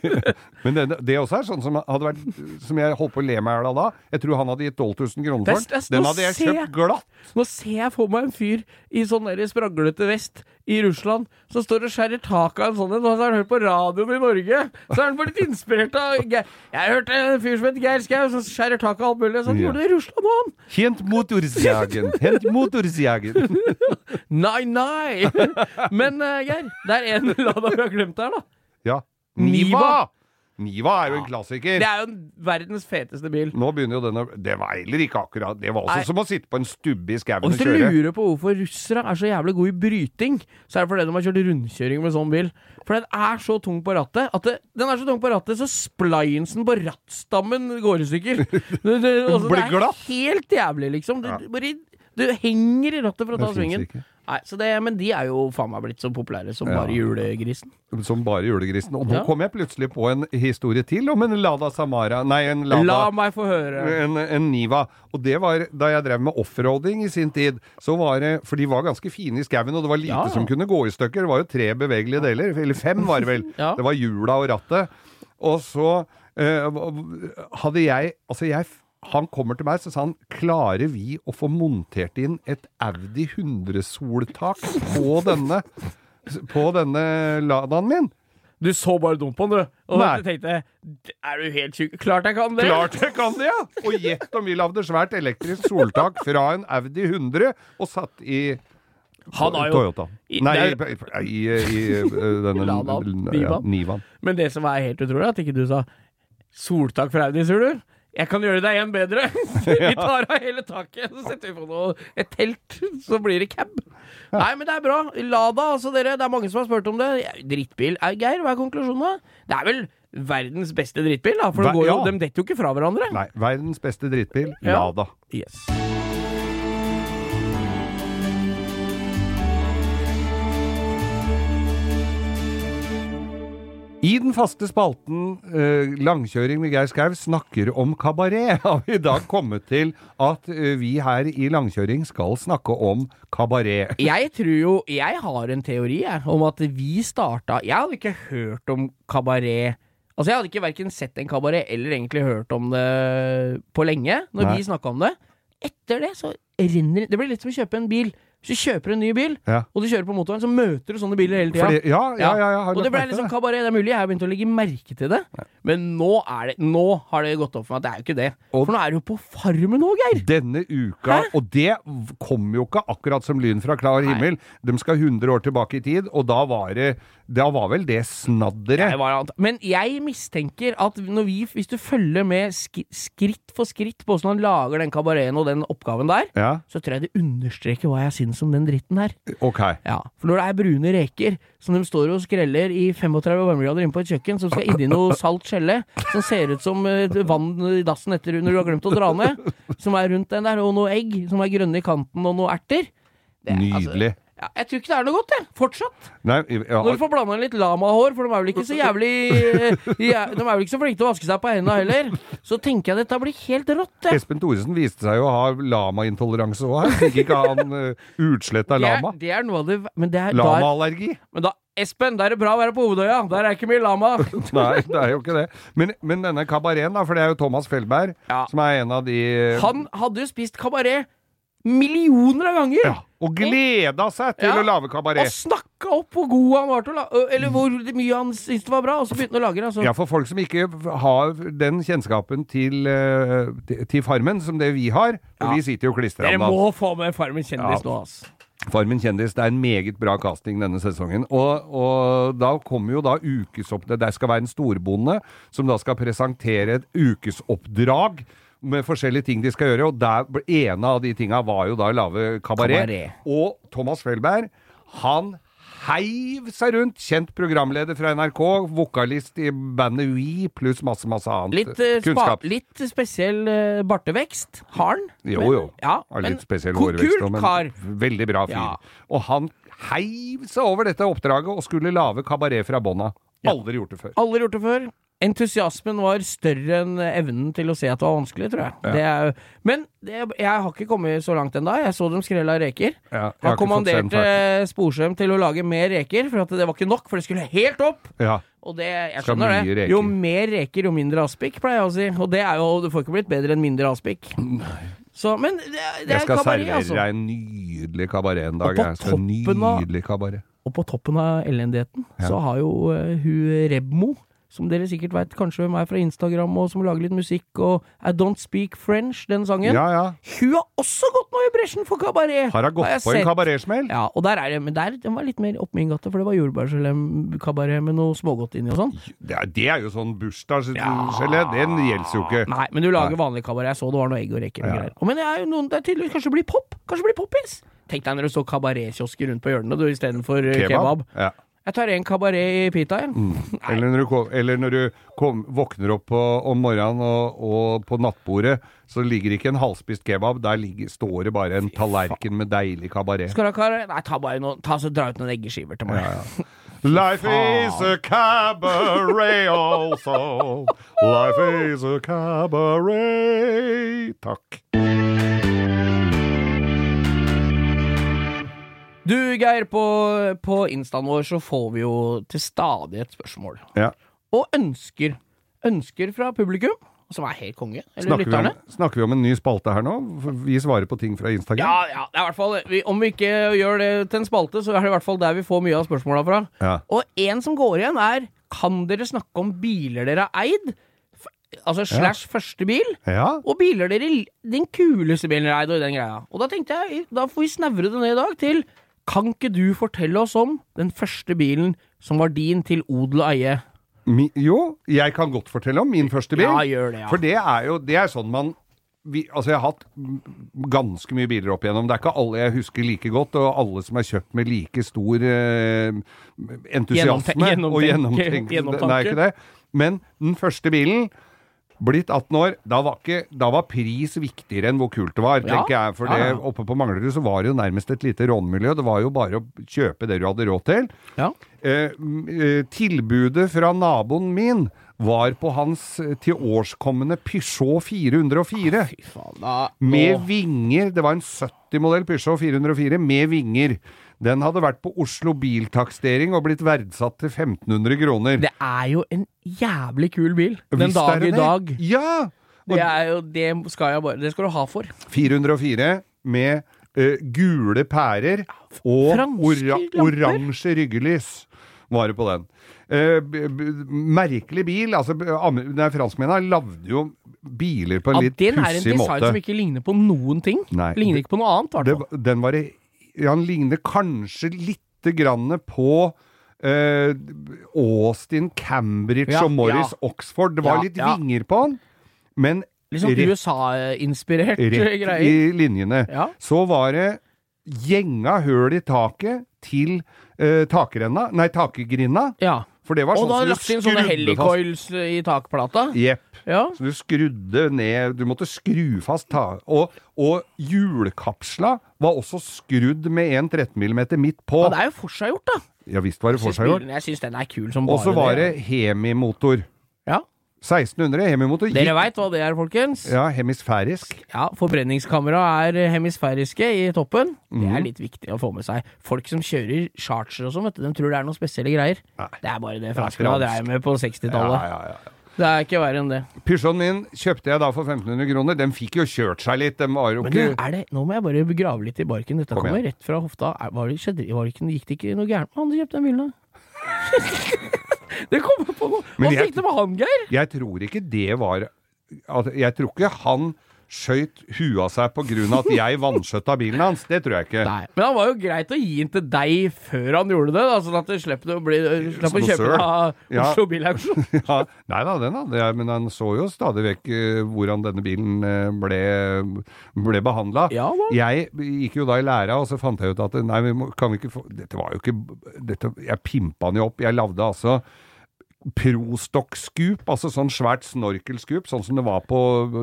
[LAUGHS] Men det, det også er sånn som hadde vært Som jeg holdt på å le meg i hjel av da. Jeg tror han hadde gitt 12 000 kroner er- for den. Den hadde jeg- kjøpt glatt. Nå ser jeg for meg en fyr i sånn der spraglete vest i Russland som står og skjærer taket av en sånn en, og så har han hørt på radioen i Norge. Så er han blitt inspirert av Geir. Jeg hørte en fyr som het Geir Skau som skjærer taket av alt mulig. Sånn gjorde det i Russland òg! Hent motorsjagen! Hent motorsjagen! [LAUGHS] Nei, nei! Men uh, Geir, det er en Lada vi har glemt her, da. Ja. Niva. Niva! Er jo en klassiker. Det er jo verdens feteste bil. Nå begynner jo den å Det var heller ikke akkurat Det var også Nei. som å sitte på en stubbe i skauen Og og hvis du lurer på hvorfor russere er så jævlig gode i bryting, så er det fordi de har kjørt rundkjøring med sånn bil. For den er så tung på rattet at det, den er så tung på rattet så splinesen på rattstammen går i stykker. [LAUGHS] Det, det, altså, det er helt jævlig, liksom. Du, du, bare, du henger i rattet for å ta svingen. ikke. Nei, så det, men de er jo faen meg blitt så populære som Ja. bare julegrisen. Som bare julegrisen. Og nå Ja. kom jeg plutselig på en historie til om en Lada Samara Nei, en Lada La meg få høre. en, en Niva. Og det var da jeg drev med offroading i sin tid. Så var det, For de var ganske fine i skauen, og det var lite Ja, som kunne gå i stykker. Det var jo tre bevegelige deler. Eller fem, var det vel. [LAUGHS] Det var hjula og rattet. Og så eh, hadde jeg Altså, jeg han kommer til meg så sa han klarer vi å få montert inn et Audi 100-soltak på denne på denne Ladaen min? Du så bare dumt på den, du. Og Nei. tenkte Er du helt syk? Klart jeg kan det! Klart jeg kan det, ja! Og gjett om vi lagde svært elektrisk soltak fra en Audi 100 og satt i Han har jo Toyota. i- Nei, der, i, i, i denne Lada, ja. Nivaen. Men det som er helt utrolig, er at ikke du sa soltak fra Audi, sier du? Jeg kan gjøre deg igjen bedre. [LAUGHS] [LAUGHS] vi tar av hele taket, så setter vi på noe, et telt, så blir det cab. Nei, men det er bra. Lada, altså, dere. Det er mange som har spurt om det. Drittbil. Er, Geir, hva er konklusjonen, da? Det er vel verdens beste drittbil, da? For Ver, jo, ja. de detter jo ikke fra hverandre. Nei, verdens beste drittbil, Ja. Lada. Yes. I den faste spalten eh, Langkjøring med Geir Skau snakker om kabaret, [LAUGHS] har vi i dag kommet til at eh, vi her i Langkjøring skal snakke om kabaret. [LAUGHS] Jeg tror jo Jeg har en teori jeg, om at vi starta Jeg hadde ikke hørt om kabaret Altså Jeg hadde ikke verken sett en kabaret eller egentlig hørt om det på lenge, når Nei. vi snakka om det. Etter det så renner det blir litt som å kjøpe en bil. Hvis du kjøper en ny bil, Ja. og du kjører på motorveien, så møter du sånne biler hele tida. Ja, ja, ja, ja, Og det ble liksom kabaret. Det er mulig jeg har begynt å legge merke til det, men nå, er det, nå har det gått opp for meg at det er jo ikke det. Og- For nå er du på Farmen nå, Geir! Denne uka, Hæ? og det kom jo ikke akkurat som lyn fra klar himmel. De skal 100 år tilbake i tid, og da var det Da var vel det snadderet. Men jeg mistenker at når vi, hvis du følger med sk skritt for skritt på hvordan han lager den kabareten og den oppgaven der, så tror jeg det understreker hva jeg syns om den dritten her. ok. Ja, For når det er brune reker som de står og skreller i 35 varmegrader inne på et kjøkken, som skal inni noe salt skjelle, som ser ut som eh, vann i dassen etter når du har glemt å dra ned, som er rundt den der, og noe egg som er grønne i kanten, og noe erter det, Nydelig. altså, Nydelig. Ja, jeg tror ikke det er noe godt, jeg. Fortsatt. Nei, ja, Når du får blanda litt lamahår, for de er vel ikke så jævlig eh, De er vel ikke så flinke til å vaske seg på hendene heller, så tenker jeg dette blir helt rått, jeg. Espen Thoresen viste seg jo å ha lamaintoleranse òg her. Fikk ikke han uh, utslett av Det er, lama. det er noe av det Men det er er, Lamaallergi. Men da Espen, da er det bra å være på Hovedøya. Der er ikke mye lama. [LAUGHS] Nei, det er jo ikke det. Men, men denne kabareten, da, for det er jo Thomas Felberg Ja. som er en av de Han hadde jo spist kabaret millioner av ganger. ja, Og gleda seg til Ja. å lage Og kabaret. snakka opp hvor god han var til å lage Eller hvor mye han syntes det var bra, og så begynte han å lage det. Altså. Ja, for folk som ikke har den kjennskapen til, eh, til- Farmen som det vi har, og Ja. vi sitter jo klistra Dere må få med Farmen kjendis Ja. nå, ass. Farmen kjendis, det er en meget bra casting denne sesongen. Og, og da kommer jo da ukesoppdrag Det skal være en storbonde som da skal presentere et ukesoppdrag med forskjellige ting de skal gjøre, og der, ene av de tinga var jo da å lage kabaret. Kabaret. Og Thomas Felberg, han heiv seg rundt. Kjent programleder fra NRK, vokalist i bandet We, pluss masse, masse annet Litt, spa, kunnskap. litt spesiell uh, bartevekst har han. Jo, men- jo. Ja, Har men litt spesiell hårvekst Kult men kar. veldig bra fyr. Ja. Og han heiv seg over dette oppdraget og skulle lage kabaret fra bånda. Aldri gjort det før. Aldri gjort det før. Entusiasmen var større enn evnen til å se at det var vanskelig, tror jeg. Det er, men det, jeg har ikke kommet så langt ennå. Jeg så dem skrella reker. Ja, jeg har kommanderte Sporsem til å lage mer reker, for det var ikke nok, for det skulle helt opp. Ja. Og det, jeg skjønner det. Jo mer reker, jo mindre aspik, pleier jeg å si. Og det er jo, du får ikke blitt bedre enn mindre aspik. Så, men det, det Jeg er skal kabaret, servere altså. deg en nydelig kabaret en dag. på Jeg skal av- Nydelig kabaret. Og på toppen av elendigheten Ja. så har jo uh, hun Rebmo, som dere sikkert veit kanskje hvem er fra Instagram, og som lager litt musikk, og I Don't Speak French, den sangen. Ja, ja. Hun har også gått nå i bresjen for kabaret! Har hun gått har på en sett. kabaretsmell? Ja, og der er det, men der, den var litt mer opp min gate, for det var jordbærgelé-kabaret med noe smågodt inni og sånn. Det er, det er jo sånn bursdagsgelé. Den gjelder jo ikke. Nei, men du lager vanlig kabaret. Jeg så det var noe egg og reker og Ja. greier. Og Men det er jo noen, det er tydeligvis kanskje blir pop. Kanskje blir poppins. Tenk deg når det står kabaretkiosker rundt på hjørnet, du, istedenfor kebab. kebab. Ja. Jeg tar en kabaret i pita, jeg. [LAUGHS] Eller når du, kom, eller når du kom, våkner opp på, om morgenen og, og på nattbordet, så ligger ikke en halvspist kebab, der ligger, står det bare en tallerken med deilig kabaret. Skal du ha kabaret? Nei, ta bare noen, ta så dra ut noen eggeskiver til meg. Ja, ja. Life is a cabaret also. Life is a cabaret. Takk. Du, Geir, på, på instaen vår så får vi jo til stadig et spørsmål. Ja. Og ønsker. Ønsker fra publikum, som er helt konge. Eller Snakker vi, om, snakker vi om en ny spalte her nå? Vi svarer på ting fra Instagram? Ja, ja, det er i hvert fall vi, Om vi ikke gjør det til en spalte, så er det i hvert fall der vi får mye av spørsmåla fra. Ja. Og en som går igjen, er Kan dere snakke om biler dere har eid? Altså slash første bil? Ja. Og biler dere Den kuleste bilen dere eide, eid, og den greia. Og da tenkte jeg, da får vi snevre det ned i dag til Kan ikke du fortelle oss om den første bilen som var din til odel og eie? Mi, jo, jeg kan godt fortelle om min første bil. Ja, gjør det, ja. For det er jo det er sånn man vi, altså Jeg har hatt ganske mye biler opp igjennom. Det er ikke alle jeg husker like godt, og alle som er kjøpt med like stor eh, entusiasme Gjennomten- og gjennomtenk- gjennomtenk. gjennomtanke. Det er ikke det. Men den første bilen Blitt 18 år, da var, ikke, da var pris viktigere enn hvor kult det var, Ja. tenker jeg. For Ja, det, ja. oppe på Manglerud så var det jo nærmest et lite rånmiljø. Det var jo bare å kjøpe det du hadde råd til. Ja. Eh, eh, tilbudet fra naboen min var på hans eh, tilårskommende Peugeot 404. Fy faen, da Med vinger. Det var en 70-modell Peugeot 404 med vinger. Den hadde vært på Oslo Biltakstering og blitt verdsatt til 1500 kroner. Det er jo en jævlig kul bil. Den Visst dag i dag. Ja! Det jo Det skal bare Det skal du ha for. 404 med uh, gule pærer og ora oransje ryggelys var det på den. B merkelig bil. altså nei, Franskmennene lagde jo biler på en Ja, litt den er en design måte. som ikke ligner på noen ting. Nei. Ligner ikke på noe annet, i hvert Det, fall. den var i- Han ligner kanskje lite grann på eh, Austin, Cambridge Ja, og Morris ja. Oxford. Det var Ja, litt vinger på han, men sånn USA-inspirert rett i linjene. Så var det gjenga høl i taket til eh, takrenna, nei, takegrinda. Ja. For det var Og sånn da lagt inn sånne helicoils i takplata. Jepp. Ja. Så du skrudde ned Du måtte skru fast ta... Og, og hjulkapsla var også skrudd med en 13 mm midt på. Ja, det er jo forseggjort, da. Ja visst var det forseggjort. Jeg syns den er kul som Og så var det hemimotor. Ja. 1600 Hemimotor Dere veit hva det er, folkens? ja, hemisfærisk. Ja, Forbrenningskamera er hemisfæriske i toppen. Det Mhm. er litt viktig å få med seg. Folk som kjører charger og sånn, vet du, de tror det er noen spesielle greier. Nei. Det er bare det franskmennene fransk. med på 60-tallet. Ja, ja, ja. Det er ikke verre enn det. Pysjåen min kjøpte jeg da for 1500 kroner. Den fikk jo kjørt seg litt. Den var jo Men ikke er det, nå må jeg bare grave litt i barken. Dette kommer rett fra hofta. Er, var det, skjedde, var det ikke, gikk det ikke noe gærent med han som kjøpte den bilen? [LAUGHS] det kommer på noe! Hva jeg- fikk det med han, Geir? Jeg tror ikke det var altså, Jeg tror ikke han skøyt huet av seg av at jeg vanskjøtta bilen hans. Det tror jeg ikke. Nei. Men han var jo greit å gi den til deg før han gjorde det, da, sånn at du slipper å, bli, slipper å kjøpe den av Ja. Oslo Bilauksjon. [LAUGHS] Ja, nei da, den hadde jeg, men han så jo stadig vekk eh, hvordan denne bilen eh, ble, ble behandla. Ja. Jeg gikk jo da i læra, og så fant jeg ut at nei, vi må, kan vi ikke få Dette var jo ikke dette, Jeg pimpa den jo opp. Jeg lagde altså Prostock-scoop, altså sånn svært snorkelscoop, sånn som det var på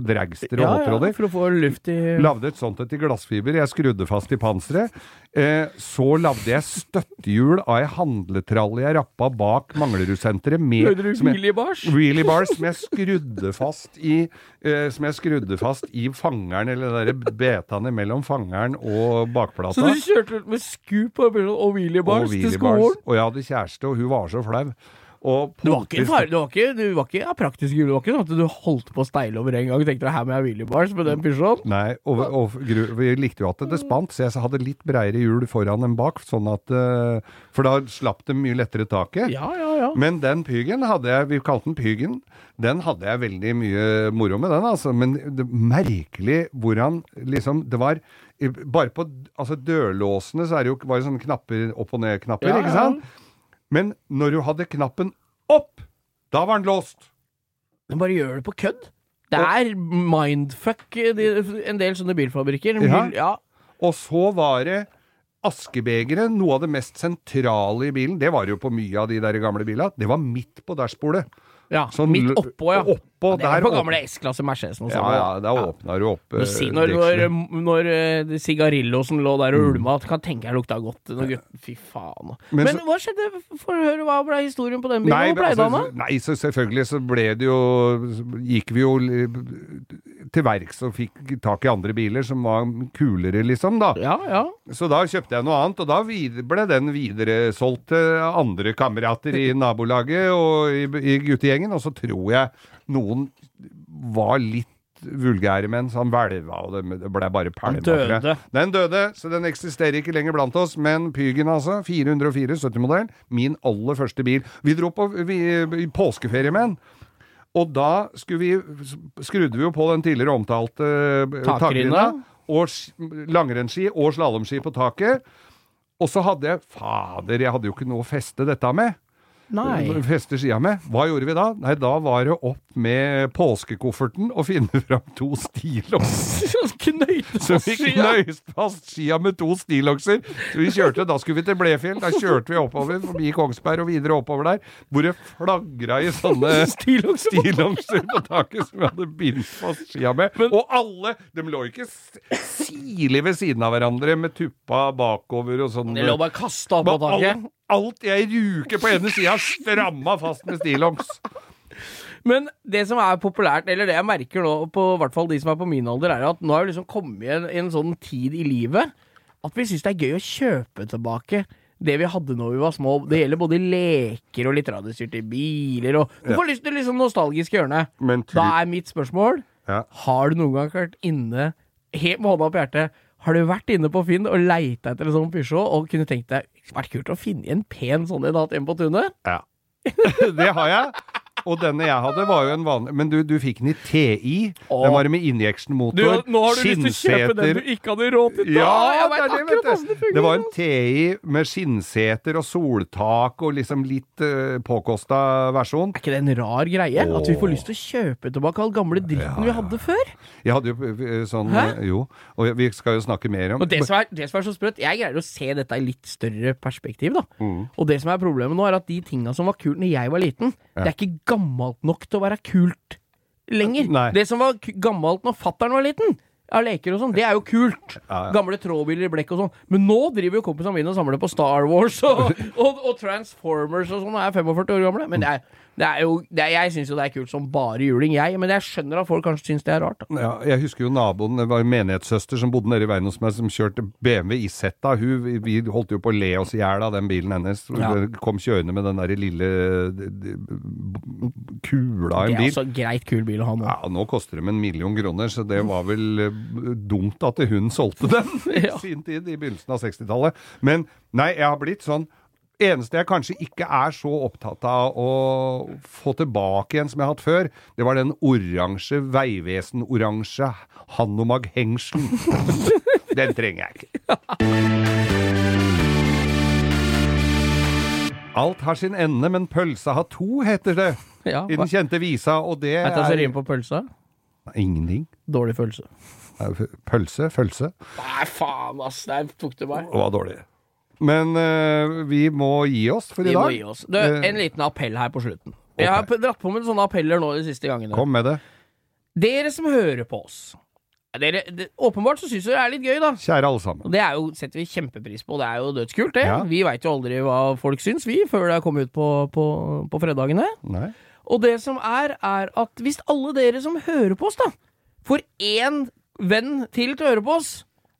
dragster og Ja, ja, for å få luft i Lagde et sånt et i glassfiber. Jeg skrudde fast i panseret. Eh, så lagde jeg støttehjul av ei handletralle jeg rappa bak Manglerudsenteret med Lagde du wheelie bars? Wheelie bars som jeg skrudde fast i eh, Som jeg skrudde fast i fangeren, eller de der betene mellom fangeren og bakplata. Så du kjørte ut med scoop og, og wheelie bars og til wheelie bars. skolen? Og jeg hadde kjæreste, og hun var så flau. Du var far, du var ikke, du var ikke av praktiske grunner. Det var ikke sånn at du holdt på å steile over en gang og tenkte her må jeg wheelie bars med den Peugeoten. Nei, og, og vi likte jo at det spant, så jeg hadde litt breiere hjul foran enn bak, sånn at eh, For da slapp det mye lettere taket. Ja, ja, ja. Men den Pygen hadde jeg, vi kalte den Pygen, den hadde jeg veldig mye moro med den, altså. Men det, merkelig hvordan liksom Det var Bare på altså dørlåsene så er det jo bare sånne knapper, opp og ned-knapper, Ja, ikke sant? Men når du hadde knappen opp, da var den låst. Men bare gjør det på kødd. Det er mindfuck de, en del sånne bilfabrikker. Ja. ja. Og så var det askebegeret, noe av det mest sentrale i bilen. Det var jo på mye av de der gamle bilene. Det var midt på dashbordet. Ja, Sånn midt oppå, ja. Oppå, ja det er på gamle S-klasse Mercedesen. Ja, ja, da åpna du opp eh, si, når, når, når uh, sigarillosen lå der og ulma, kan tenke jeg lukta godt. Fy faen. Men Men, så- hva skjedde? Få høre, hva ble historien på den bilen? Nei, Hva pleide altså, han da? nei, så selvfølgelig så ble det jo Gikk vi jo til verks og fikk tak i andre biler som var kulere, liksom, da. Ja, ja. Så da kjøpte jeg noe annet, og da ble den videresolgt til andre kamerater i [LAUGHS] nabolaget og i, i guttegjengen, og så tror jeg noen var litt vulgære menn, så han hvelva, og det ble bare pælma. tror døde. Den døde, så den eksisterer ikke lenger blant oss, men Pygen altså, 404 70-modell, min aller første bil. Vi dro på vi, påskeferie med den. Og da vi, skrudde vi jo på den tidligere omtalte uh, Takrinna. takrinna, og sk- langrennsski og slalåmski på taket. Og så hadde jeg Fader, jeg hadde jo ikke noe å feste dette med. Nei. Feste skia med. Hva gjorde vi da? Nei, da var det opp med påskekofferten og finne fram to stillongs. [LAUGHS] Så vi knøyste fast skia med to stillongser. Så vi kjørte, da skulle vi til Blefjell. Da kjørte vi oppover forbi Kongsberg og videre oppover der, hvor det flagra i sånne [LAUGHS] Stillongser på taket som vi hadde bindt fast skia med. og alle, de lå ikke sirlig ved siden av hverandre med tuppa bakover og sånn. De lå bare kasta på taket. Alt, jeg ruker på ene sida, stramma fast med stillongs. Men det som er populært, eller det jeg merker nå, på i hvert fall de som er på min alder, er at nå har vi liksom kommet i en, en sånn tid i livet at vi syns det er gøy å kjøpe tilbake det vi hadde når vi var små. Det gjelder både leker og litt radiostyrte biler og Du får lyst til liksom nostalgisk hjørne. Da er mitt spørsmål Ja. Har du noen gang vært inne, helt med hånda på hjertet, har du vært inne på Finn og leita etter en sånn Peugeot og kunne tenkt deg det vært kult å finne en pen sånn en hatt hjemme på tunet? Ja. [LAUGHS] det har jeg. Og denne jeg hadde, var jo en vanlig Men du, du fikk den i TI. Åh. Den var med injection-motor. Nå har du lyst til å kjøpe den du ikke hadde råd til! Ja, jeg det vet er det, vet du. Det var en TI med skinnseter og soltak og liksom litt uh, påkosta versjon. Er ikke det en rar greie? At vi får lyst til å kjøpe tilbake all gamle dritten vi hadde før? Jeg hadde jo eh, sånn Hæ? eh, Jo, og vi skal jo snakke mer om Og det som, er, det som er så sprøtt, jeg greier å se dette i litt større perspektiv, da. Mm. Og det som er problemet nå, er at de tinga som var kult når jeg var liten, det er ikke gammelt nok til å være kult lenger. Nei. Det som var gammelt når fattern var liten, av leker og sånn, det er jo kult. Ja, ja. Gamle trådbiler i blekk og sånn. Men nå driver jo kompisene mine og samler på Star Wars og, [LAUGHS] og, og Transformers og sånn, og er 45 år gamle. Men det er, Det er jo, det er, jeg syns jo det er kult som bare juling, jeg, men jeg skjønner at folk kanskje syns det er rart. Da. Ja, jeg husker jo naboen, det var en menighetssøster som bodde nede i veien hos meg, som kjørte BMW Isetta. Hun, vi- vi holdt jo på å le oss i hjel av den bilen hennes. Ja. Kom kjørende med den der lille de, de, kula av Det er bil. altså greit kul bil å ha nå. Ja, nå koster de en million kroner, så det var vel eh, dumt at hun solgte den [LAUGHS] i sin tid, i begynnelsen av 60-tallet. Men nei, jeg har blitt sånn Eneste jeg kanskje ikke er så opptatt av å få tilbake igjen som jeg har hatt før, det var den oransje Vegvesen-oransje Hanomag-hengselen. [LAUGHS] den trenger jeg ikke. Alt har sin ende, men pølsa har to, heter det Ja, i den kjente visa, og det Vet du hva som rimer på pølsa? Ingenting. Dårlig følelse. Pølse, følse, Nei, faen, ass. Der tok du meg. Det var dårlig. Men uh, vi må gi oss for i dag. Vi må gi oss. Du, Eh, en liten appell her på slutten. Jeg har dratt på med sånne appeller nå de siste gangene. Kom med det. Dere som hører på oss. Dere, det, åpenbart så syns dere det er litt gøy, da. Kjære alle sammen. Det jo, setter vi kjempepris på. Det er jo dødskult, det. Ja. Vi veit jo aldri hva folk syns, vi, før det er kommet ut på, på, på fredagene. Nei. Og det som er, er at hvis alle dere som hører på oss, da, får én venn til til å høre på oss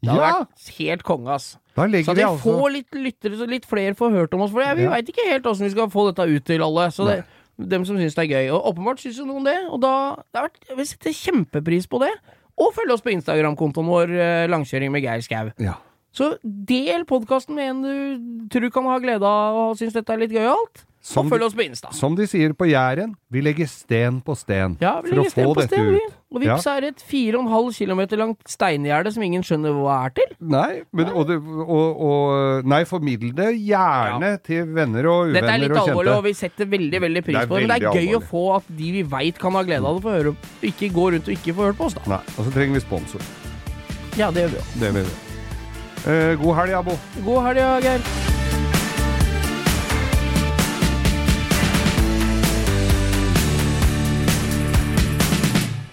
Det hadde Ja. vært helt konge, ass. Så at vi vi altså får litt lyttere, så litt flere får hørt om oss. For vi Ja. veit ikke helt åssen vi skal få dette ut til alle. Så det, dem som syns det er gøy. Og åpenbart syns jo noen det. Og da det har vært, Vi setter kjempepris på det. Og følg oss på Instagram-kontoen vår, eh, Langkjøring med Geir Skau. Ja. Så del podkasten med en du tror kan ha glede av og syns dette er litt gøyalt. Som Og følg de- oss på Insta. Som de sier på Jæren, vi legger sten på sten Ja, vi for å sten få på dette sten, vi. ut. Og vips er et 4,5 km langt steingjerde som ingen skjønner hva er til. Nei, men, og, det, og, og Nei, formidl det gjerne til venner og uvenner Dette er litt og alvorlig, og vi setter veldig veldig pris Det er på det. Men det er gøy gøy å få at de vi veit kan ha glede av det, får høre ikke gå rundt og ikke få hørt på oss, da. Nei, og så trenger vi sponsor. Ja, det gjør vi vi. Eh, god helg, Abo. God helg, ja, Geir.